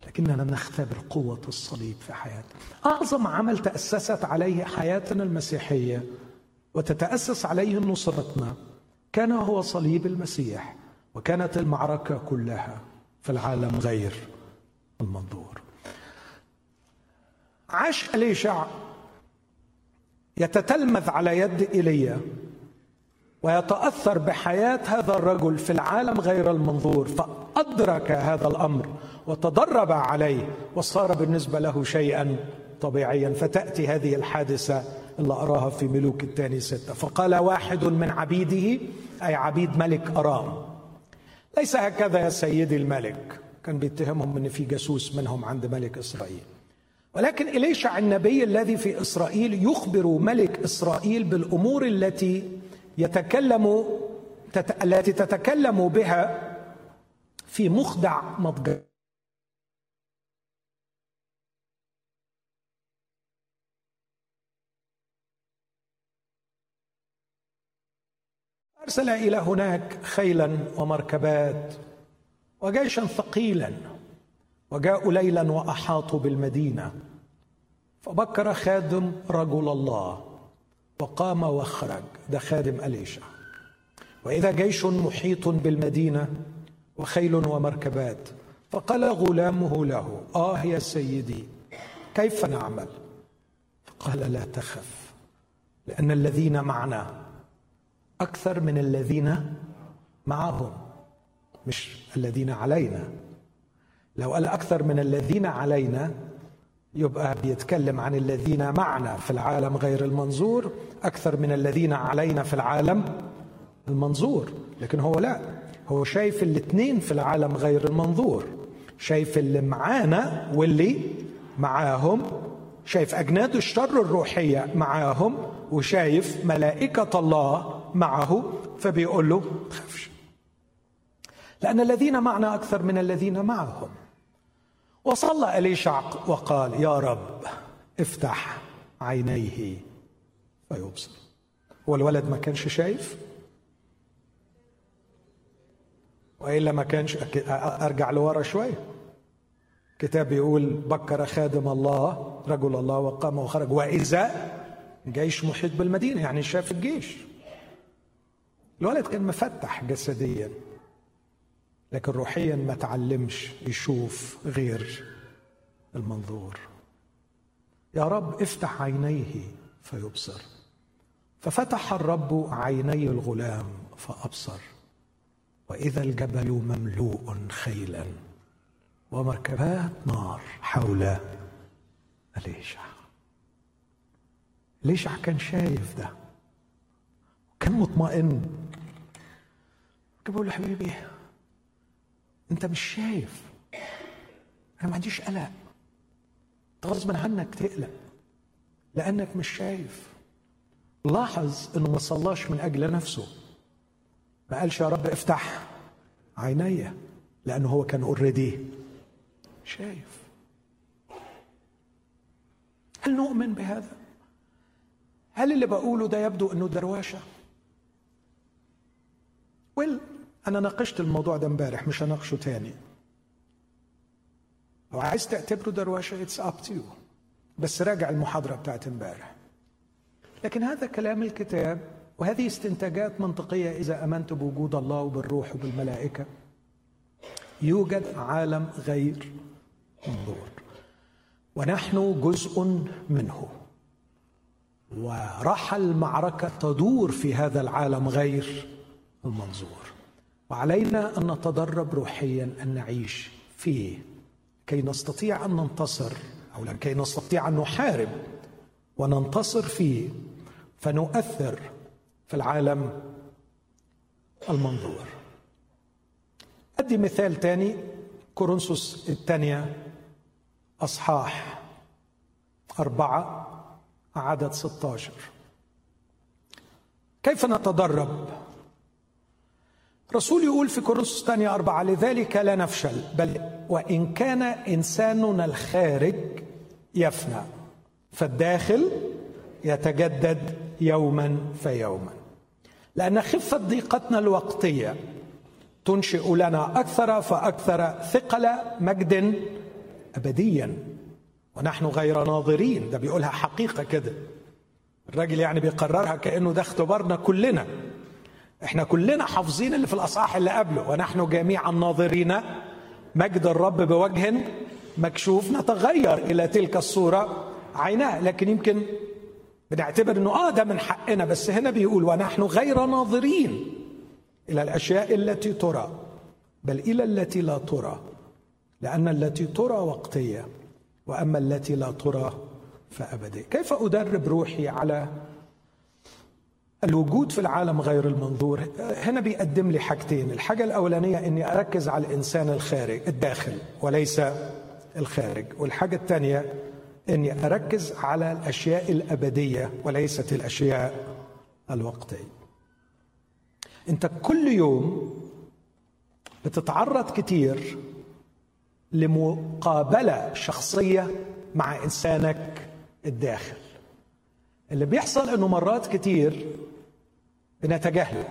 لكننا نختبر قوة الصليب في حياتنا. أعظم عمل تأسست عليه حياتنا المسيحية وتتأسس عليه نصرتنا كان هو صليب المسيح وكانت المعركة كلها في العالم غير المنظور. عاش أليشع يتتلمذ على يد إيليا ويتأثر بحياة هذا الرجل في العالم غير المنظور فأدرك هذا الأمر وتدرب عليه وصار بالنسبة له شيئا طبيعيا. فتأتي هذه الحادثة اللي أراها في ملوك الثاني ستة. فقال واحد من عبيده أي عبيد ملك أرام ليس هكذا يا سيدي الملك. كان بيتهمهم إن في جاسوس منهم عند ملك إسرائيل. ولكن اليشع النبي الذي في إسرائيل يخبر ملك إسرائيل بالأمور التي يتكلم التي تتكلم بها في مخدع مضجع؟ أرسل إلى هناك خيلا ومركبات وجيشا ثقيلا وجاءوا ليلا وأحاطوا بالمدينة. فبكر خادم رجل الله وقام وخرج ده خادم أليشع وإذا جيش محيط بالمدينة وخيل ومركبات فقال غلامه له آه يا سيدي كيف نعمل؟ فقال لا تخف لأن الذين معنا أكثر من الذين معهم مش الذين علينا. لو قال أكثر من الذين علينا يبقى بيتكلم عن الذين معنا في العالم غير المنظور. أكثر من الذين علينا في العالم المنظور. لكن هو لا هو شايف الاثنين في العالم غير المنظور. شايف اللي معانا واللي معاهم. شايف أجناد الشر الروحية معاهم. وشايف ملائكة الله معه فبيقول له تخافش لأن الذين معنا أكثر من الذين معهم. وصلى أليشع وقال يا رب افتح عينيه. فيبصر. هو الولد ما كانش شايف؟ وإلا ما كانش أرجع لورا شوية. كتاب يقول بكر خادم الله رجل الله وقام وخرج. وإذا جيش محيط بالمدينة يعني شاف الجيش. الولد كان مفتح جسديا لكن روحيا ما تعلمش يشوف غير المنظور. يا رب افتح عينيه فيبصر. ففتح الرب عيني الغلام فأبصر. وإذا الجبل مملوء خيلا ومركبات نار حول اليشع ليشع كان شايف ده كان مطمئن. بقول له حبيبي أنت مش شايف. أنا ما عنديش قلق. غصب عنك تقلق. لأنك مش شايف. لاحظ إنه ما صلاش من أجل نفسه. ما قالش يا رب افتح عيني لأنه هو كان already شايف. هل نؤمن بهذا؟ هل اللي بقوله ده يبدو إنه دروشه well أنا ناقشت الموضوع ده امبارح مش هناقشه تاني. لو عايز تعتبره دروشه it's up to بس راجع المحاضرة بتاعت امبارح. لكن هذا كلام الكتاب وهذه استنتاجات منطقية إذا آمنت بوجود الله وبالروح وبالملائكة يوجد عالم غير منظور. ونحن جزء منه. وراح المعركة تدور في هذا العالم غير المنظور. وعلينا أن نتدرب روحيا أن نعيش فيه. كي نستطيع أن ننتصر أو لكي نستطيع أن نحارب وننتصر فيه فنؤثر في العالم المنظور. أدي مثال تاني كورنثوس الثانية أصحاح أربعة عدد 16 كيف نتدرب؟ رسول يقول في كورنثوس الثانية أربعة لذلك لا نفشل بل وإن كان إنساننا الخارج يفنى فالداخل يتجدد يوما فيوما. لأن خفة ضيقتنا الوقتية تنشئ لنا أكثر فأكثر ثقل مجد أبديا ونحن غير ناظرين. ده بيقولها حقيقة كده. الراجل يعني بيقررها كأنه ده اختبارنا كلنا. إحنا كلنا حافظين اللي في الأصحاح اللي قبله ونحن جميعا ناظرين مجد الرب بوجه مكشوف نتغير إلى تلك الصورة عيناه. لكن يمكن بنعتبر إنه آه ده من حقنا بس هنا بيقول ونحن غير ناظرين إلى الأشياء التي ترى بل إلى التي لا ترى. لأن التي ترى وقتية وأما التي لا ترى فأبدية. كيف أدرب روحي على الوجود في العالم غير المنظور. هنا بيقدم لي حاجتين. الحاجة الأولانية أني أركز على الإنسان الخارج الداخل وليس الخارج. والحاجة الثانية إني أركز على الأشياء الأبدية وليست الأشياء الوقتية. أنت كل يوم بتتعرض كتير لمقابلة شخصية مع إنسانك الداخل. اللي بيحصل إنه مرات كتير بنتجاهله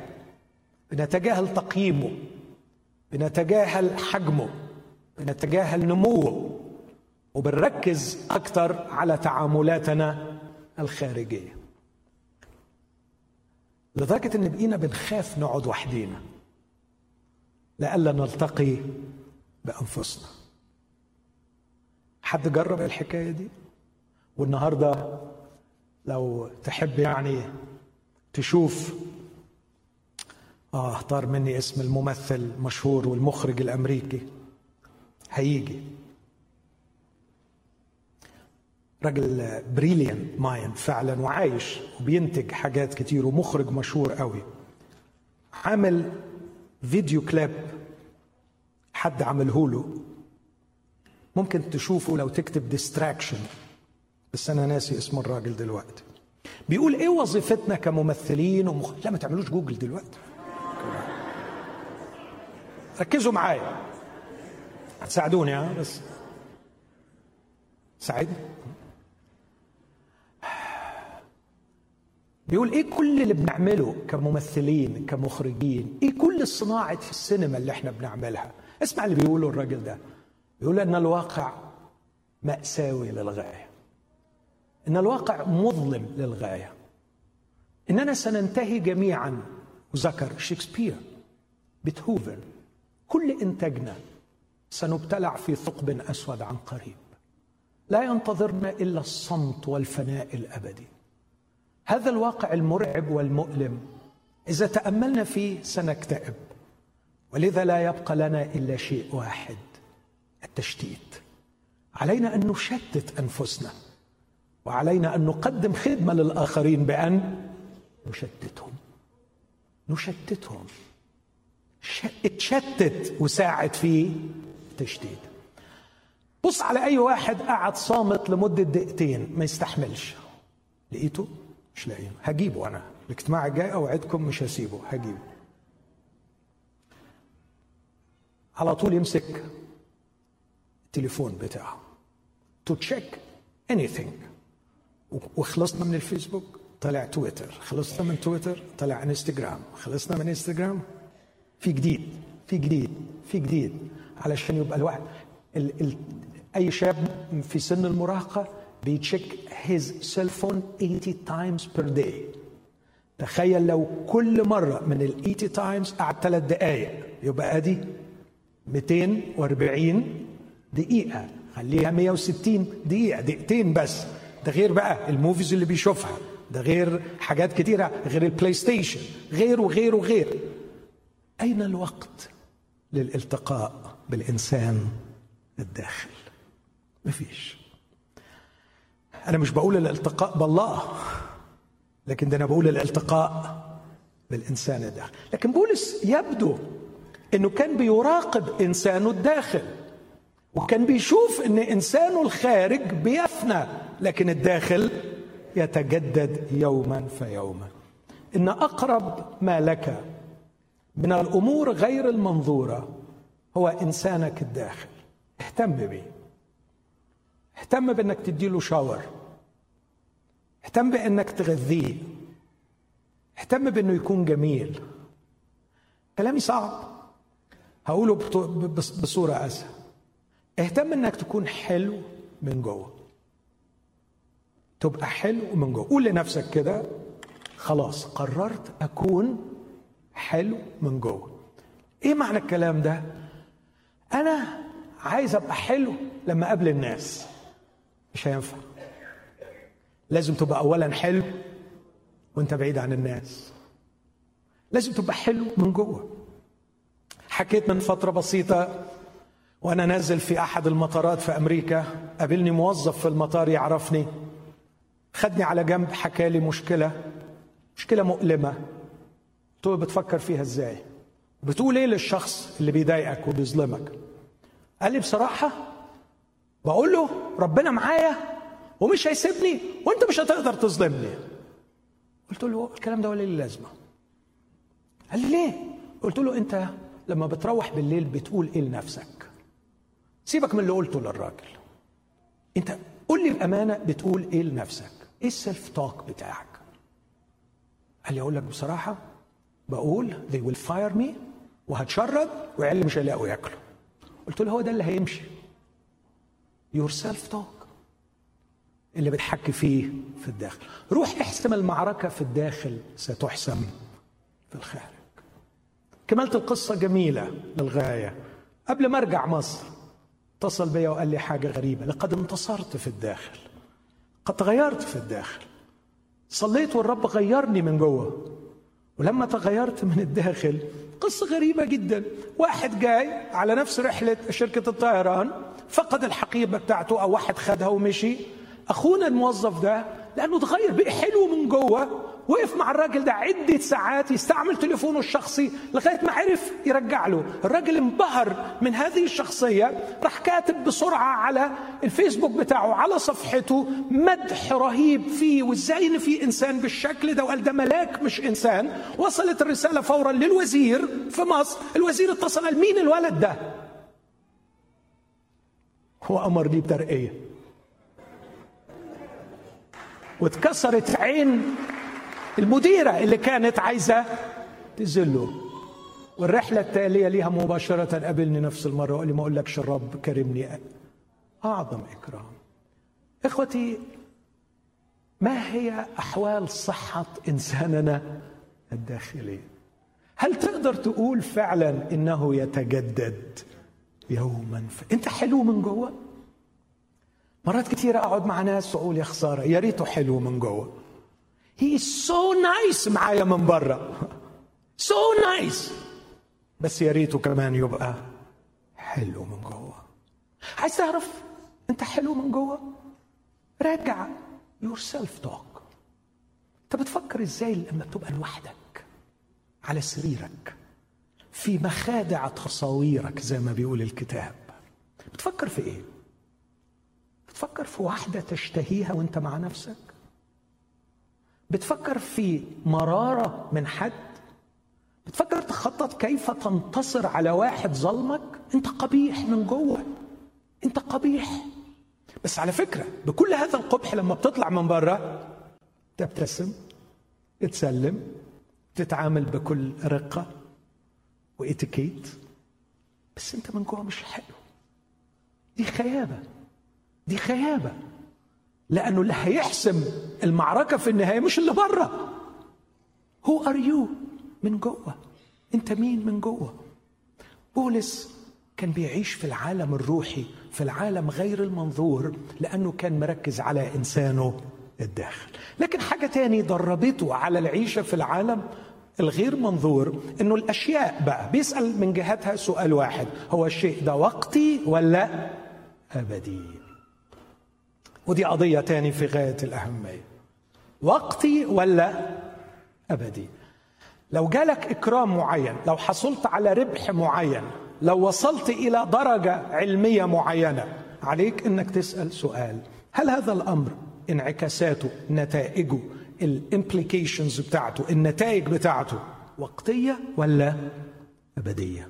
بنتجاهل تقييمه. بنتجاهل حجمه. بنتجاهل نموه. وبنركز أكثر على تعاملاتنا الخارجية. لدرجة إن بقينا بنخاف نقعد وحدينا. لئلا نلتقي بأنفسنا. حد جرب الحكاية دي؟ والنهاردة لو تحب يعني تشوف آه اختار مني اسم الممثل المشهور والمخرج الأمريكي. هيجي. راجل brilliant mind فعلا وعايش وبينتج حاجات كتير ومخرج مشهور قوي. عامل فيديو كليب حد عمله له. ممكن تشوفه لو تكتب distraction بس أنا ناسي اسم الراجل دلوقتي. بيقول إيه وظيفتنا كممثلين ومخ... لا ما تعملوش جوجل دلوقتي. ركزوا معايا. هتساعدوني ها؟ بس. ساعدني. بيقول إيه كل اللي بنعمله كممثلين كمخرجين؟ إيه كل صناعه السينما اللي إحنا بنعملها؟ اسمع اللي بيقوله الراجل ده. بيقول إن الواقع مأساوي للغاية. إن الواقع مظلم للغاية. إننا سننتهي جميعا. وذكر شكسبير بيتهوفن. كل إنتاجنا سنبتلع في ثقب أسود عن قريب. لا ينتظرنا إلا الصمت والفناء الأبدي. هذا الواقع المرعب والمؤلم. إذا تأملنا فيه سنكتئب. ولذا لا يبقى لنا إلا شيء واحد التشتيت. علينا أن نشتت أنفسنا وعلينا أن نقدم خدمة للآخرين بأن نشتتهم. نشتتهم. اتشتت وساعد في تشتيت بص على أي واحد قعد صامت لمدة دقيقتين ما يستحملش. لقيته مش لاقيه. هجيبه أنا. الاجتماع الجاي أوعدكم مش هسيبه. هجيبه. على طول يمسك التليفون بتاعه. to check any وخلصنا من الفيسبوك طلع تويتر. خلصنا من تويتر طلع انستغرام خلصنا من انستغرام في جديد في جديد في جديد علشان يبقى الواحد ال ال أي شاب في سن المراهقة بي check his cell phone 80 times per day تخيل لو كل مرة من ال 80 times قعد ثلاث دقائق يبقى أدي 240 دقيقة. خليها 160 دقيقة دقيقتين بس. ده غير بقى ال movies اللي بيشوفها ده غير حاجات كتيرة غير البلاي ستيشن غير. وغير وغير أين الوقت للالتقاء بالإنسان الداخل؟ مفيش. أنا مش بقول الالتقاء بالله لكن ده أنا بقول الالتقاء بالإنسان الداخل. لكن بولس يبدو أنه كان بيراقب إنسانه الداخل وكان بيشوف أن إنسانه الخارج بيفنى لكن الداخل يتجدد يوما فيوما. إن أقرب ما لك من الأمور غير المنظورة هو إنسانك الداخل. اهتم بيه اهتم بأنك تديله شاور. اهتم بأنك تغذيه. اهتم بأنه يكون جميل. كلامي صعب. هقوله بصورة أسهل. اهتم انك تكون حلو من جوه. تبقى حلو من جوه. قول لنفسك كده خلاص قررت أكون حلو من جوه. إيه معنى الكلام ده؟ أنا عايز ابقى حلو لما اقابل الناس. مش هينفع. لازم تبقى اولا حلو وأنت بعيد عن الناس. لازم تبقى حلو من جوه. حكيت من فترة بسيطة وأنا نازل في أحد المطارات في أمريكا. قابلني موظف في المطار يعرفني. خدني على جنب حكى لي مشكلة. مشكلة له بتفكر فيها إزاي؟ بتقول إيه للشخص اللي بيضايقك وبيظلمك؟ قال لي بصراحة بقول له ربنا معايا ومش هيسيبني وأنت مش هتقدر تظلمني. قلت له الكلام ده ولا ليه لازمة قال لي ليه؟ قلت له أنت لما بتروح بالليل بتقول إيه لنفسك؟ سيبك من اللي قلته للراجل. أنت قول لي بأمانة بتقول إيه لنفسك؟ إيه ال self talk بتاعك؟ قال لي أقول لك بصراحة بقول they will fire me وهتشرد وعيالي مش هيلاقوا ياكلوا. قلت له هو ده اللي هيمشي. your self talk اللي بتحكي فيه في الداخل. روح احسم المعركة في الداخل ستحسم في الخارج. كملت القصة جميلة للغاية. قبل ما أرجع مصر اتصل بيا وقال لي حاجة غريبة. لقد انتصرت في الداخل. قد تغيرت في الداخل. صليت والرب غيرني من جوه. ولما تغيرت من الداخل قصة غريبة جدا. واحد جاي على نفس رحلة شركة الطيران فقد الحقيبة بتاعته أو واحد خدها ومشي. أخونا الموظف ده لأنه تغير بقى حلو من جوه. وقف مع الراجل ده عدة ساعات يستعمل تليفونه الشخصي لغاية ما عرف يرجع له. الراجل انبهر من هذه الشخصية راح كاتب بسرعة على الفيسبوك بتاعه على صفحته مدح رهيب فيه وازاي إن في إنسان بالشكل ده وقال ده ملاك مش إنسان. وصلت الرسالة فورا للوزير في مصر. الوزير اتصل قال مين الولد ده؟ هو امرني بترقية واتكسرت عين المديرة اللي كانت عايزة تذله والرحلة التالية ليها مباشرة قابلني نفس المرة وقال لي ما أقولكش الرب كرمني. أعظم إكرام. إخوتي ما هي أحوال صحة إنساننا الداخلي هل تقدر تقول فعلا إنه يتجدد يوما؟ ف... أنت حلو من جوه؟ مرات كثيرة أقعد مع ناس وأقول يا خسارة يا ريته حلو من جوه. he's so nice معايا من بره so nice بس يا ريته كمان يبقى حلو من جوه. عايز تعرف انت حلو من جوه؟ راجع your self talk انت بتفكر إزاي لما بتبقى لوحدك على سريرك في مخادع تصاويرك زي ما بيقول الكتاب؟ بتفكر في إيه؟ بتفكر في واحدة تشتهيها وانت مع نفسك؟ بتفكر في مرارة من حد؟ بتفكر تخطط كيف تنتصر على واحد ظلمك؟ انت قبيح من جوه. انت قبيح. بس على فكرة بكل هذا القبح لما بتطلع من بره تبتسم تسلم تتعامل بكل رقة وإتيكيت. بس انت من جوه مش حلو. دي خيابة. دي خيابة. لأنه اللي هيحسم المعركة في النهاية مش اللي بره. who are you من جوه. أنت مين من جوه؟ بولس كان بيعيش في العالم الروحي في العالم غير المنظور لأنه كان مركز على إنسانه الداخل. لكن حاجة تاني دربته على العيشة في العالم الغير منظور إنه الأشياء بقى بيسأل من جهتها سؤال واحد. هو الشيء ده وقتي ولا أبدي؟ ودي قضية تاني في غاية الأهمية. وقتي ولا أبدي. لو جالك إكرام معين لو حصلت على ربح معين لو وصلت إلى درجة علمية معينة عليك إنك تسأل سؤال. هل هذا الأمر انعكاساته نتائجه ال implications بتاعته النتائج بتاعته وقتية ولا أبدية؟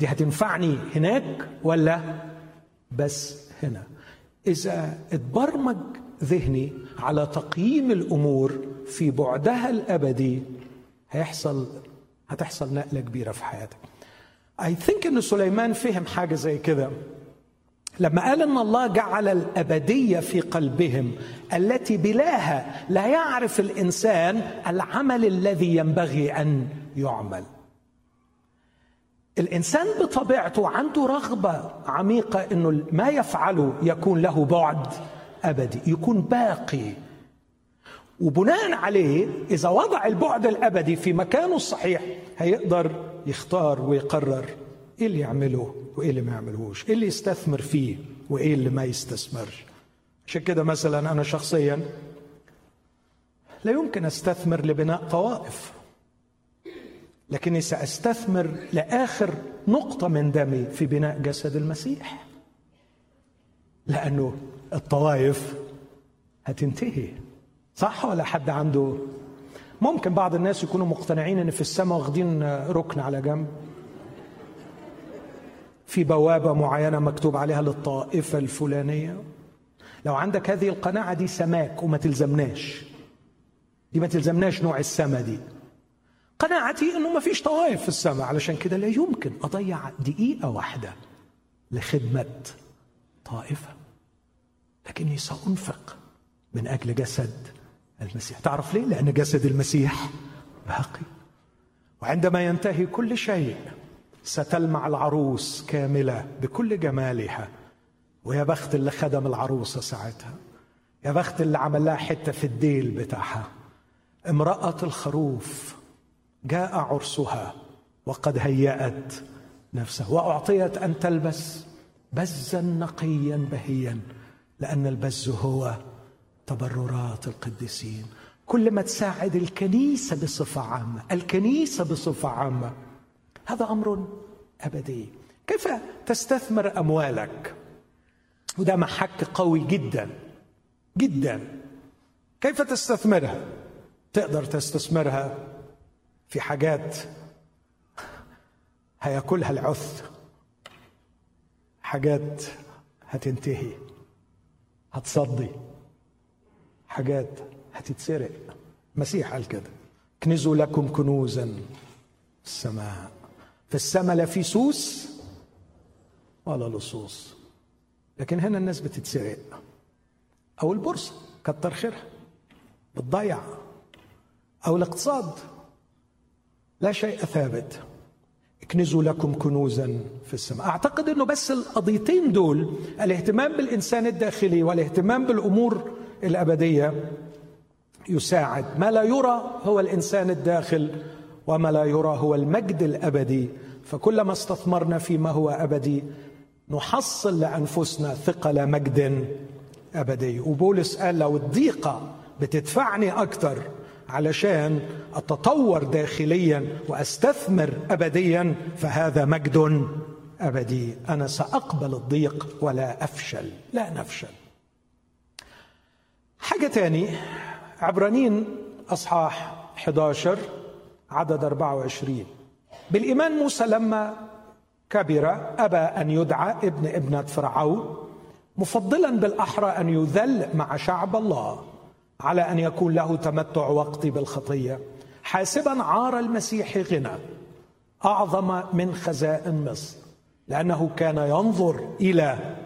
دي هتنفعني هناك ولا بس هنا؟ إذا اتبرمج ذهني على تقييم الأمور في بعدها الأبدي هيحصل هتحصل نقلة كبيرة في حياتك. I think ان سليمان فهم حاجة زي كده. لما قال إن الله جعل الأبدية في قلبهم التي بلاها لا يعرف الإنسان العمل الذي ينبغي أن يعمل. الإنسان بطبيعته عنده رغبة عميقة إنه ما يفعله يكون له بعد أبدي يكون باقي. وبناء عليه إذا وضع البعد الأبدي في مكانه الصحيح هيقدر يختار ويقرر إيه اللي يعمله وإيه اللي ما يعملهوش إيه اللي يستثمر فيه وإيه اللي ما يستثمرش عشان كده مثلا أنا شخصيا لا يمكن أستثمر لبناء طوائف. لكني سأستثمر لآخر نقطة من دمي في بناء جسد المسيح. لأنه الطوائف هتنتهي. صح ولا حد عنده؟ ممكن بعض الناس يكونوا مقتنعين إن في السماء واخدين ركن على جنب. في بوابة معينة مكتوب عليها للطائفة الفلانية. لو عندك هذه القناعة دي سماك وما تلزمناش. دي ما تلزمناش نوع السما دي. قناعتي إنه ما فيش طوائف في السماء علشان كده لا يمكن أضيع دقيقة واحدة لخدمة طائفة. لكني سأنفق من أجل جسد المسيح. تعرف ليه؟ لأن جسد المسيح باقي. وعندما ينتهي كل شيء ستلمع العروس كاملة بكل جمالها. ويا بخت اللي خدم العروسة ساعتها يا بخت اللي عمل لها حتة في الديل بتاعها. امرأة الخروف جاء عرسها وقد هيأت نفسها وأعطيت أن تلبس بزا نقيا بهيا لأن البز هو تبررات القديسين. كل ما تساعد الكنيسة بصفة عامة الكنيسة بصفة عامة هذا أمر أبدي. كيف تستثمر أموالك؟ وده محك قوي جدا جدا. كيف تستثمرها؟ تقدر تستثمرها في حاجات هياكلها العث. حاجات هتنتهي هتصدي. حاجات هتتسرق. مسيح قال كده. كنزوا لكم كنوزا في السماء. في السماء لا في سوس ولا لصوص. لكن هنا الناس بتتسرق. أو البورصة كتر خيرها. بتضيع. أو الاقتصاد. لا شيء ثابت. اكنزوا لكم كنوزا في السماء. أعتقد إنه بس القضيتين دول الاهتمام بالإنسان الداخلي والاهتمام بالأمور الأبدية يساعد. ما لا يرى هو الإنسان الداخل وما لا يرى هو المجد الأبدي. فكلما استثمرنا فيما هو أبدي نحصل لأنفسنا ثقل مجد أبدي. وبولس قال لو الضيقة بتدفعني أكثر علشان أتطور داخليا وأستثمر ابديا فهذا مجد أبدي. أنا سأقبل الضيق ولا أفشل لا نفشل. حاجة تاني عبرانيين أصحاح 11 عدد 24 بالإيمان موسى لما كبر أبى أن يدعى ابن ابنة فرعون مفضلا بالأحرى أن يذل مع شعب الله. على أن يكون له تمتع وقتي بالخطية. حاسبا عار المسيح غنى أعظم من خزائن مصر لأنه كان ينظر إلى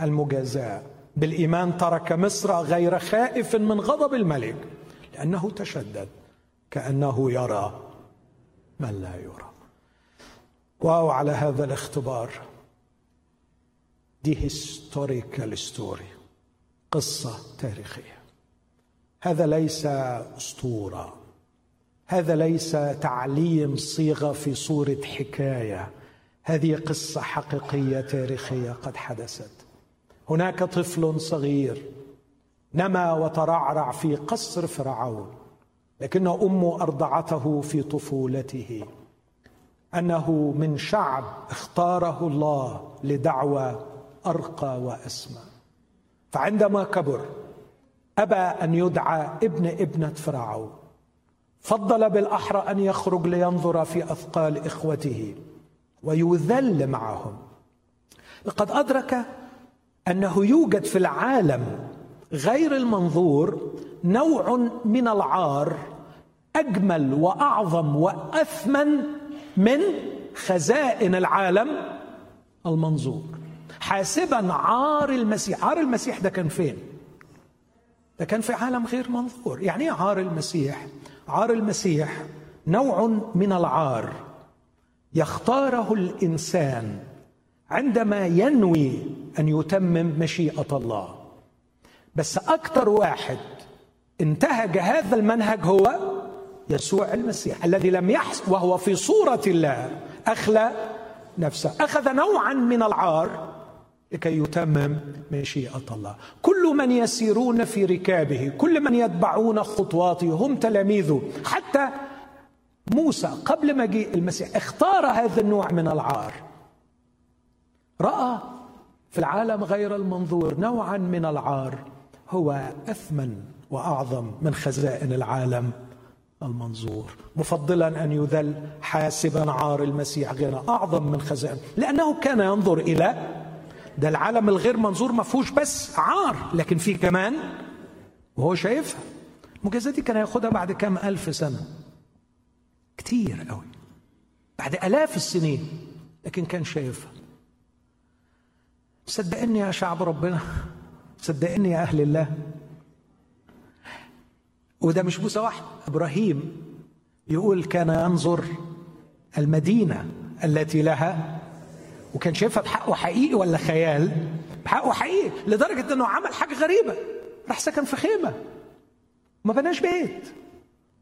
المجازاة. بالإيمان ترك مصر غير خائف من غضب الملك لأنه تشدد كأنه يرى من لا يرى. wow على هذا الاختبار. دي historical story قصة تاريخية. هذا ليس أسطورة. هذا ليس تعليم صيغة في صورة حكاية. هذه قصة حقيقية تاريخية قد حدثت. هناك طفل صغير نما وترعرع في قصر فرعون لكن امه أرضعته في طفولته. أنه من شعب اختاره الله لدعوه أرقى وأسمى. فعندما كبر أبى أن يدعى ابن ابنة فرعون. فضل بالأحرى أن يخرج لينظر في أثقال إخوته ويذل معهم. لقد أدرك أنه يوجد في العالم غير المنظور نوع من العار أجمل وأعظم وأثمن من خزائن العالم المنظور. حاسبا عار المسيح. عار المسيح ده كان فين؟ ده كان في عالم غير منظور. يعني إيه عار المسيح؟ عار المسيح نوع من العار يختاره الإنسان عندما ينوي أن يتمم مشيئة الله. بس أكثر واحد انتهج هذا المنهج هو يسوع المسيح الذي لم يحس وهو في صورة الله أخلى نفسه. أخذ نوعا من العار لكي يتمم مشيئة الله. كل من يسيرون في ركابه كل من يتبعون خطواته هم تلاميذه. حتى موسى قبل مجيء المسيح اختار هذا النوع من العار. رأى في العالم غير المنظور نوعا من العار. هو أثمن وأعظم من خزائن العالم المنظور. مفضلا أن يذل حاسبا عار المسيح غير أعظم من خزائن. لأنه كان ينظر إلى ده العالم الغير منظور ما فيهوش بس عار لكن فيه كمان وهو شايفها. المجازات دي كان هياخدها بعد كام ألف سنة. كتير قوي. بعد آلاف السنين لكن كان شايفها. صدقني يا شعب ربنا صدقني يا أهل الله. وده مش موسى واحد إبراهيم يقول كان ينظر المدينة التي لها وكان شايفها بحقه حقيقي ولا خيال؟ بحقه حقيقي لدرجة أنه عمل حاجة غريبة راح سكن في خيمة. ما بناش بيت.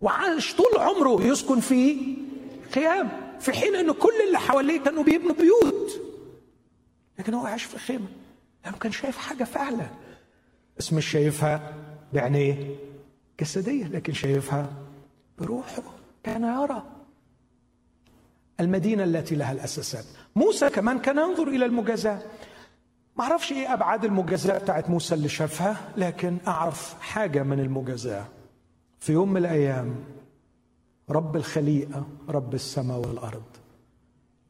وعاش طول عمره يسكن في خيام في حين أنه كل اللي حواليه كانوا بيبنوا بيوت. لكن هو عاش في خيمة. لأنه كان شايف حاجة فعلا بس مش شايفها بعينيه جسدية لكن شايفها بروحه. كان يرى المدينة التي لها الأساسات. موسى كمان كان ينظر إلى المجازاة. ما أعرفش إيه أبعاد المجازاة بتاعت موسى اللي شافها لكن أعرف حاجة من المجازاة. في يوم من الأيام رب الخليقة رب السماء والأرض.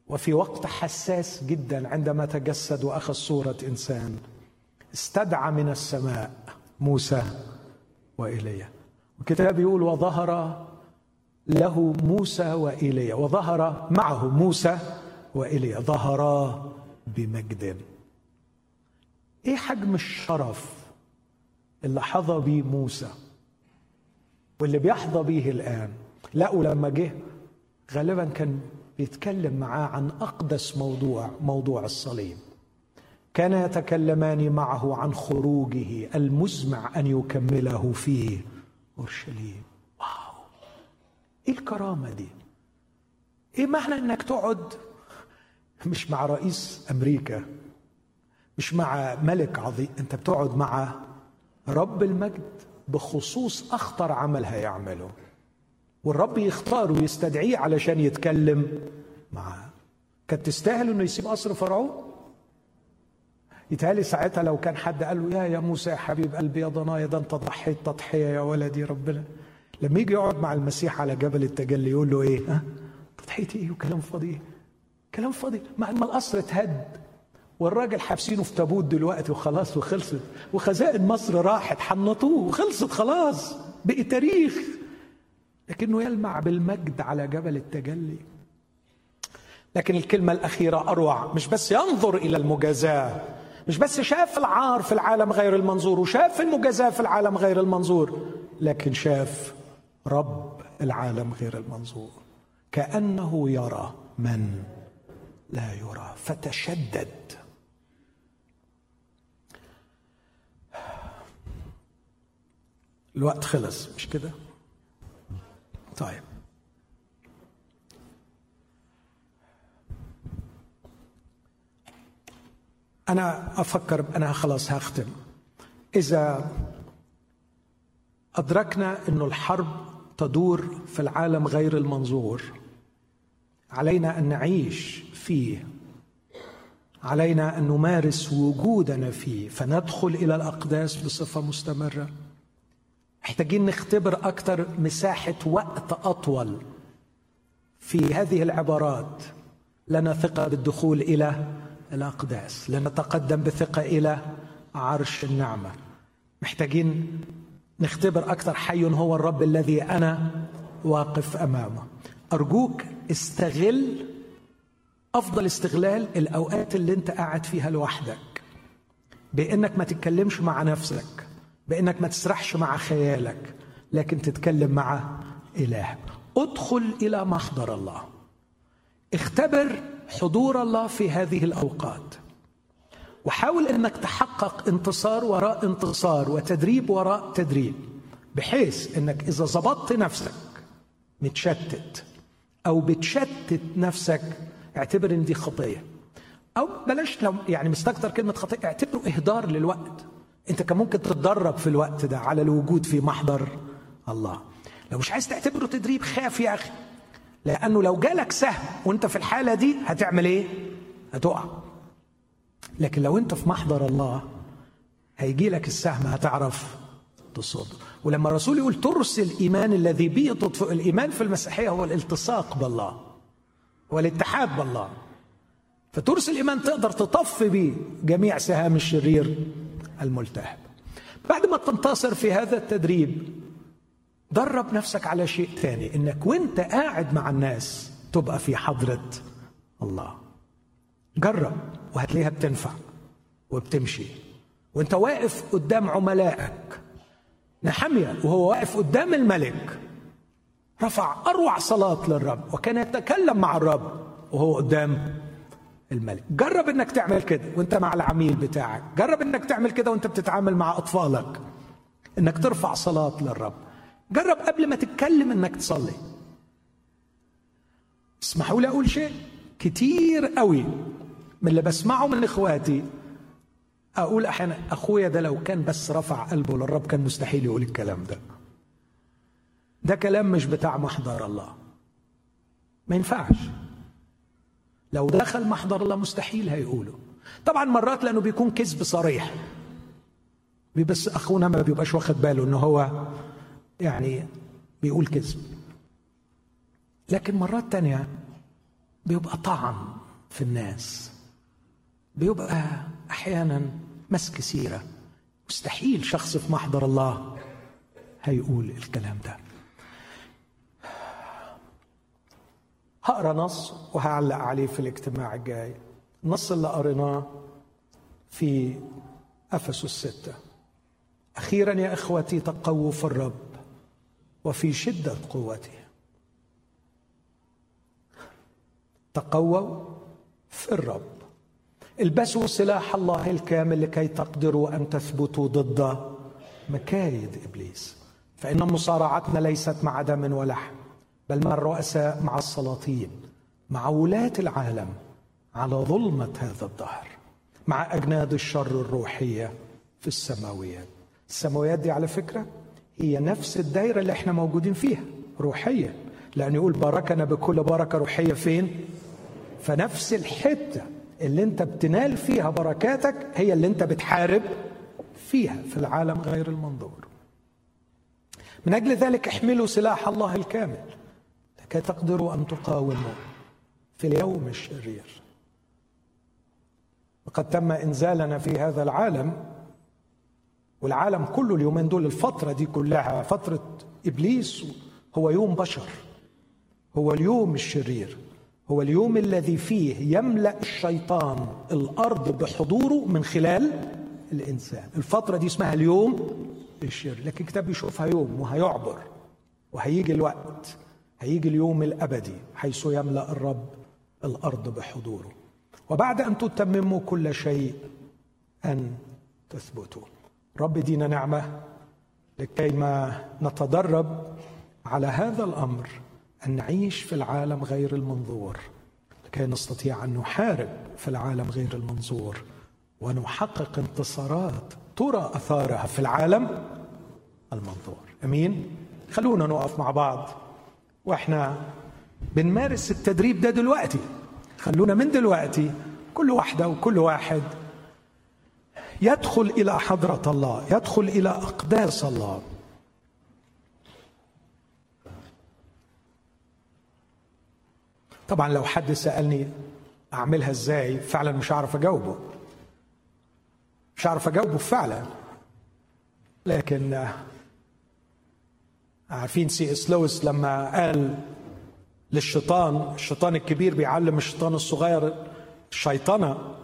وفي وقت حساس جدا عندما تجسد وأخذ صورة إنسان استدعى من السماء موسى وإيليا الكتاب يقول وظهر له موسى وإيليا وظهر معه موسى وإيليا ظهرا بمجد. إيه حجم الشرف اللي حظى به موسى واللي بيحظى به الآن؟ لقوا لما جه غالبا كان بيتكلم معاه عن أقدس موضوع موضوع الصليب. كان يتكلمان معه عن خروجه المزمع أن يكمله في أورشليم. واو! إيه الكرامة دي؟ إيه معنى إنك تقعد مش مع رئيس أمريكا مش مع ملك عظيم أنت بتقعد مع رب المجد بخصوص أخطر عمل هيعمله. والرب يختاره ويستدعيه علشان يتكلم معاه كانت تستاهل إنه يسيب قصر فرعون؟ يتهيألي ساعتها لو كان حد قال له يا يا موسى يا حبيب قلبي يا ضنايا ده انت ضحيت تضحية يا ولدي ربنا. لما يجي يقعد مع المسيح على جبل التجلي يقول له إيه؟ ها؟ تضحيتي إيه؟ وكلام فاضي إيه؟ كلام فاضي. مع ما القصر اتهد. والراجل حابسينه في تابوت دلوقتي وخلاص وخلصت. وخزائن مصر راحت حنطوه وخلصت خلاص. بقي تاريخ. لكنه يلمع بالمجد على جبل التجلي. لكن الكلمة الأخيرة أروع. مش بس ينظر إلى المجازاة. مش بس شاف العار في العالم غير المنظور وشاف المجازاة في العالم غير المنظور لكن شاف رب العالم غير المنظور. كأنه يرى من لا يرى فتشدد. الوقت خلص مش كده؟ طيب. أنا أفكر أنا خلاص هختم. إذا أدركنا ان الحرب تدور في العالم غير المنظور علينا أن نعيش فيه. علينا أن نمارس وجودنا فيه. فندخل إلى الأقداس بصفة مستمرة. محتاجين نختبر أكثر مساحة وقت أطول في هذه العبارات. لنا ثقة بالدخول إلى الأقداس. لنتقدم بثقة إلى عرش النعمة. محتاجين نختبر أكثر. حي هو الرب الذي أنا واقف أمامه. أرجوك استغل أفضل استغلال الأوقات اللي أنت قاعد فيها لوحدك. بإنك ما تتكلمش مع نفسك بإنك ما تسرحش مع خيالك لكن تتكلم مع الهك ادخل إلى محضر الله. اختبر حضور الله في هذه الأوقات. وحاول إنك تحقق انتصار وراء انتصار وتدريب وراء تدريب بحيث إنك إذا ظبطت نفسك متشتت أو بتشتت نفسك اعتبر إن دي خطية. أو بلاش لو يعني مستكتر كلمة خطية اعتبره إهدار للوقت. أنت كان ممكن تتدرب في الوقت ده على الوجود في محضر الله. لو مش عايز تعتبره تدريب خاف يا أخي. لأنه لو جالك سهم وأنت في الحالة دي هتعمل إيه؟ هتقع. لكن لو أنت في محضر الله هيجي لك السهم هتعرف تصد. ولما الرسول يقول ترس الإيمان الذي به تطفئ الإيمان في المسيحية هو الالتصاق بالله. هو الاتحاد بالله. فترس الايمان تقدر تطفي به جميع سهام الشرير الملتهب. بعد ما تنتصر في هذا التدريب درب نفسك على شيء ثاني إنك وأنت قاعد مع الناس تبقى في حضرة الله. جرب وهتلاقيها بتنفع وبتمشي. وأنت واقف قدام عملائك. نحمية وهو واقف قدام الملك. رفع أروع صلاة للرب وكان يتكلم مع الرب وهو قدام الملك. جرب إنك تعمل كده وأنت مع العميل بتاعك. جرب إنك تعمل كده وأنت بتتعامل مع أطفالك. إنك ترفع صلاة للرب. جرب قبل ما تتكلم إنك تصلي. اسمحوا لي أقول شيء كتير قوي من اللي بسمعه من إخواتي. أقول أحيانا أخويا ده لو كان بس رفع قلبه للرب كان مستحيل يقول الكلام ده. ده كلام مش بتاع محضر الله. ما ينفعش. لو دخل محضر الله مستحيل هيقوله. طبعا مرات لأنه بيكون كذب صريح. بس أخونا ما بيبقاش واخد باله ان هو يعني بيقول كذب. لكن مرات تانية بيبقى طعن في الناس. بيبقى أحيانا مسك سيره مستحيل شخص في محضر الله هيقول الكلام ده. هقرأ نص وهعلق عليه في الاجتماع الجاي. النص اللي قريناه في أفسس السته أخيرا يا إخوتي تقووا في الرب وفي شدة قوته. تقووا في الرب. البسوا سلاح الله الكامل لكي تقدروا أن تثبتوا ضد مكايد إبليس. فإن مصارعتنا ليست مع دم ولحم. بل مع الرؤساء مع السلاطين مع ولاة العالم على ظلمة هذا الدهر مع أجناد الشر الروحية في السماويات. السماويات دي على فكرة هي نفس الدايرة اللي إحنا موجودين فيها روحيا. لأن يقول باركنا بكل بركة روحية فين؟ فنفس الحتة اللي أنت بتنال فيها بركاتك هي اللي أنت بتحارب فيها في العالم غير المنظور. من أجل ذلك احملوا سلاح الله الكامل. تقدروا أن تقاوموا في اليوم الشرير. وقد تم إنزالنا في هذا العالم والعالم كله اليومين دول الفترة دي كلها فترة إبليس هو يوم بشر هو اليوم الشرير هو اليوم الذي فيه يملأ الشيطان الأرض بحضوره من خلال الانسان الفترة دي اسمها اليوم الشرير لكن الكتاب بيشوفها يوم وهيعبر وهيجي الوقت. هيجي اليوم الأبدي حيث يملأ الرب الأرض بحضوره. وبعد أن تتمموا كل شيء أن تثبتوا. رب دينا نعمة لكي ما نتدرب على هذا الأمر أن نعيش في العالم غير المنظور. لكي نستطيع أن نحارب في العالم غير المنظور. ونحقق انتصارات ترى أثارها في العالم المنظور. أمين؟ خلونا نقف مع بعض. وإحنا بنمارس التدريب ده دلوقتي. خلونا من دلوقتي كل واحدة وكل واحد يدخل إلى حضرة الله يدخل إلى أقداس الله. طبعا لو حد سألني أعملها إزاي فعلا مش هعرف أجاوبه. مش هعرف أجاوبه فعلا. لكن عارفين سي إس لويس لما قال للشيطان الشيطان الكبير بيعلم الشيطان الصغير الشيطنه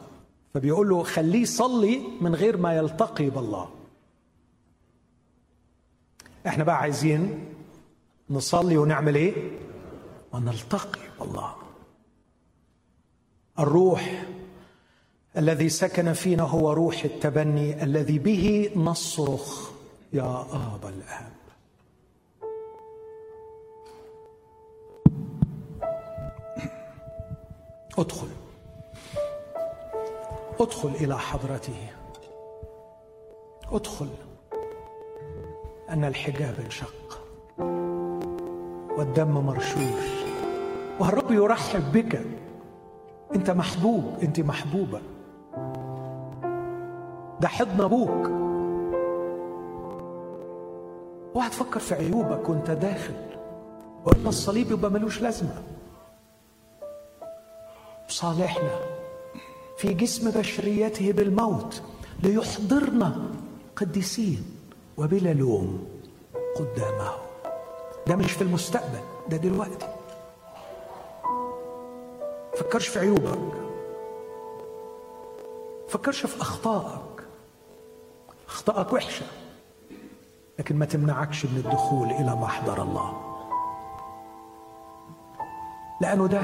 فبيقول له خليه يصلي من غير ما يلتقي بالله. إحنا بقى عايزين نصلي ونعمل إيه؟ ونلتقي بالله. الروح الذي سكن فينا هو روح التبني الذي به نصرخ يا ابا الاب ادخل. ادخل إلى حضرته. ادخل. أن الحجاب انشق. والدم مرشوش. والرب يرحب بك. أنت محبوب. أنت محبوبة. ده حضن أبوك. اوعى تفكر في عيوبك وأنت داخل. وأن الصليب يبقى ملوش لازمة. صالحنا في جسم بشريته بالموت ليحضرنا قديسين وبلا لوم قدامه. ده مش في المستقبل ده دلوقتي. فكرش في عيوبك. فكرش في أخطائك. أخطائك وحشة لكن ما تمنعكش من الدخول إلى محضر الله. لأنه ده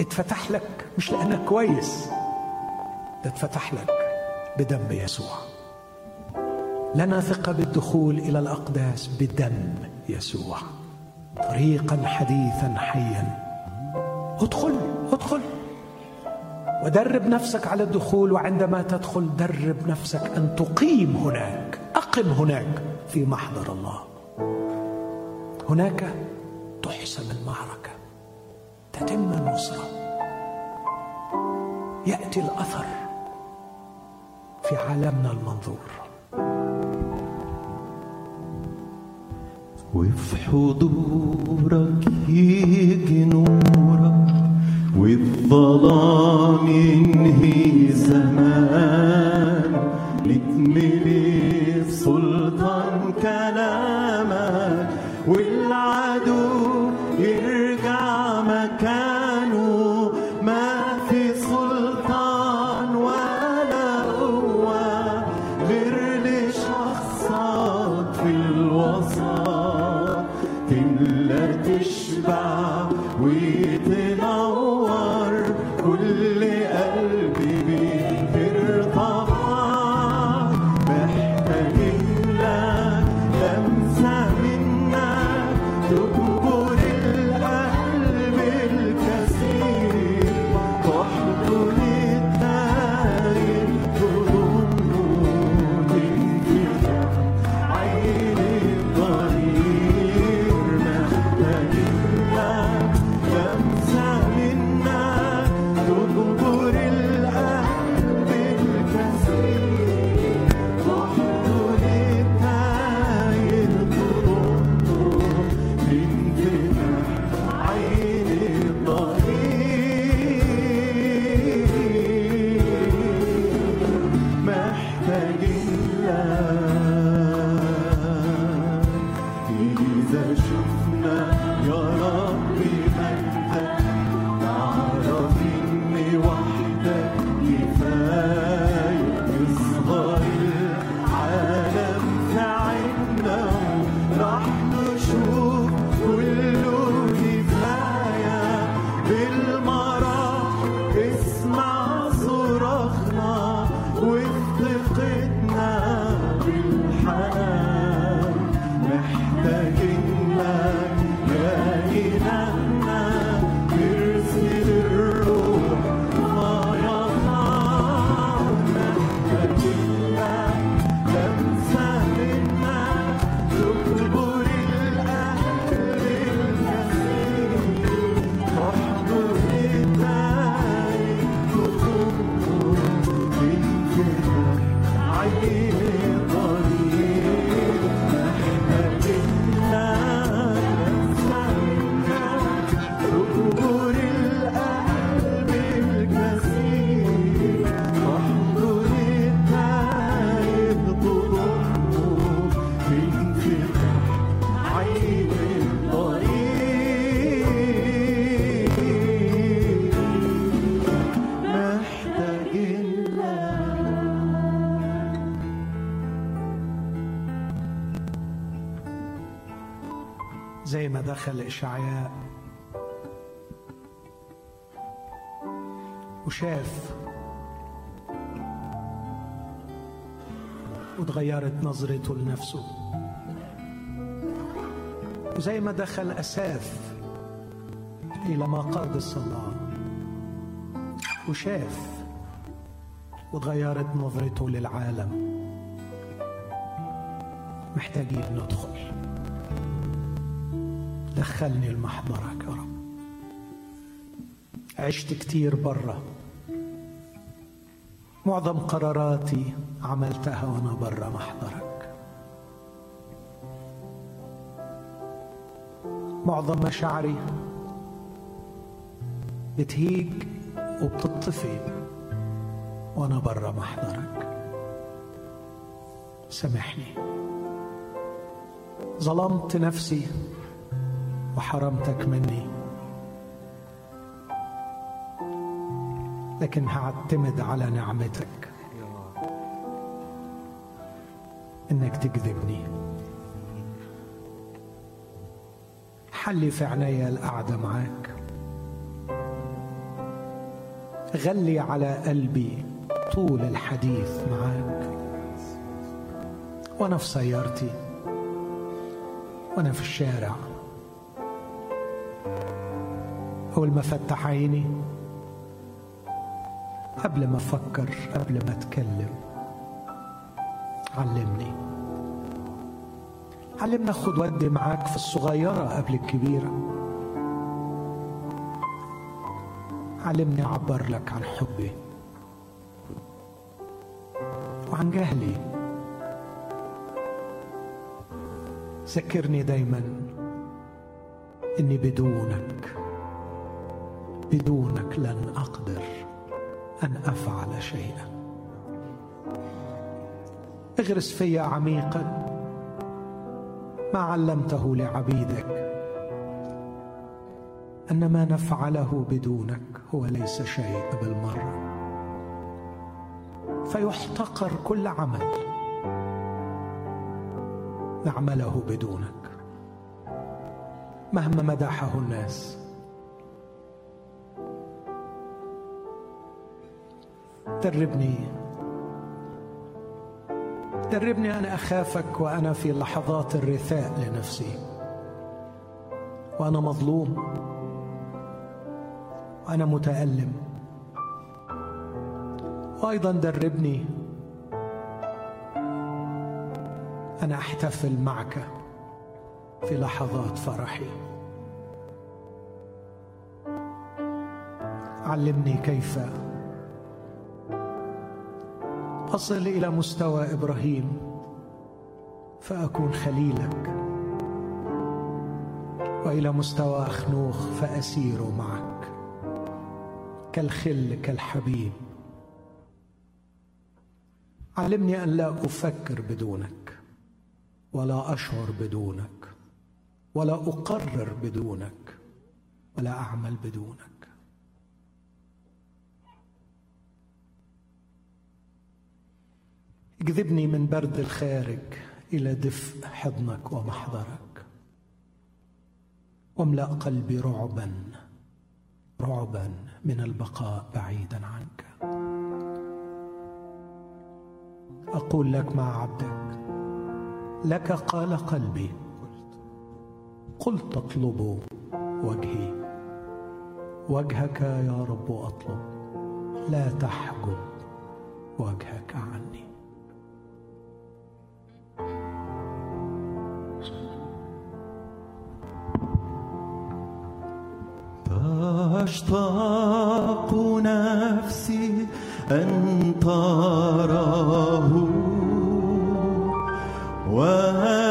اتفتح لك مش لأنك كويس. ده اتفتح لك بدم يسوع. لنا ثقة بالدخول إلى الأقداس بدم يسوع. طريقا حديثا حيا. ادخل ادخل. ودرب نفسك على الدخول وعندما تدخل درب نفسك أن تقيم هناك أقم هناك في محضر الله. هناك تحسم المعركة. تتم النصرة. يأتي الأثر في عالمنا المنظور. وفي حضورك يجي نورك والظلام ينهي زمان دخل إشعياء وشاف وتغيرت نظرته لنفسه. وزي ما دخل أساف إلى مقادس الله وشاف وتغيرت نظرته للعالم. محتاجين ندخل. دخلني لمحضرك يا رب عشت كتير برا. معظم قراراتي عملتها وأنا برا محضرك. معظم مشاعري بتهيج وبتطفي وأنا برا محضرك. سامحني. ظلمت نفسي وحرمتك مني. لكن هعتمد على نعمتك. إنك تكذبني. حلي في عينيا القعدة معاك. غلي على قلبي طول الحديث معاك. وأنا في سيارتي. وأنا في الشارع. اول ما فتح عيني قبل ما أفكر قبل ما اتكلم علمني. علمنا خد ودي معاك في الصغيرة قبل الكبيرة. علمني أعبر لك عن حبي. وعن جهلي. ذكرني دايما إني بدونك. بدونك لن أقدر أن أفعل شيئا. اغرس في عميقا ما علمته لعبيدك. أن ما نفعله بدونك هو ليس شيء بالمرة. فيحتقر كل عمل نعمله بدونك مهما مدحه الناس. دربني دربني ان أخافك وأنا في لحظات الرثاء لنفسي. وأنا مظلوم. وأنا متألم. وأيضا دربني. أنا أحتفل معك في لحظات فرحي. علمني كيف اصل إلى مستوى إبراهيم فأكون خليلك. وإلى مستوى أخنوخ فأسير معك. كالخل كالحبيب. علمني أن لا أفكر بدونك ولا أشعر بدونك ولا أقرر بدونك ولا أعمل بدونك. اجذبني من برد الخارج إلى دفء حضنك ومحضرك. واملأ قلبي رعبا رعبا من البقاء بعيدا عنك. أقول لك مع عبدك لك قال قلبي قلت اطلب وجهي. وجهك يا رب أطلب لا تحجب وجهك عني. تشتاق نفسي أن تراه. وتمكث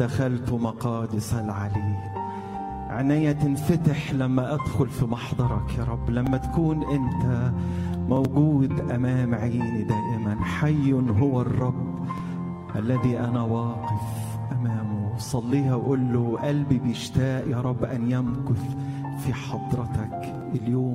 دخلت مقادس العلي عيني تنفتح لما أدخل في محضرك يا رب. لما تكون أنت موجود أمام عيني دائما. حي هو الرب الذي أنا واقف أمامه. صليها وقول له قلبي بيشتاق يا رب أن يمكث في حضرتك اليوم.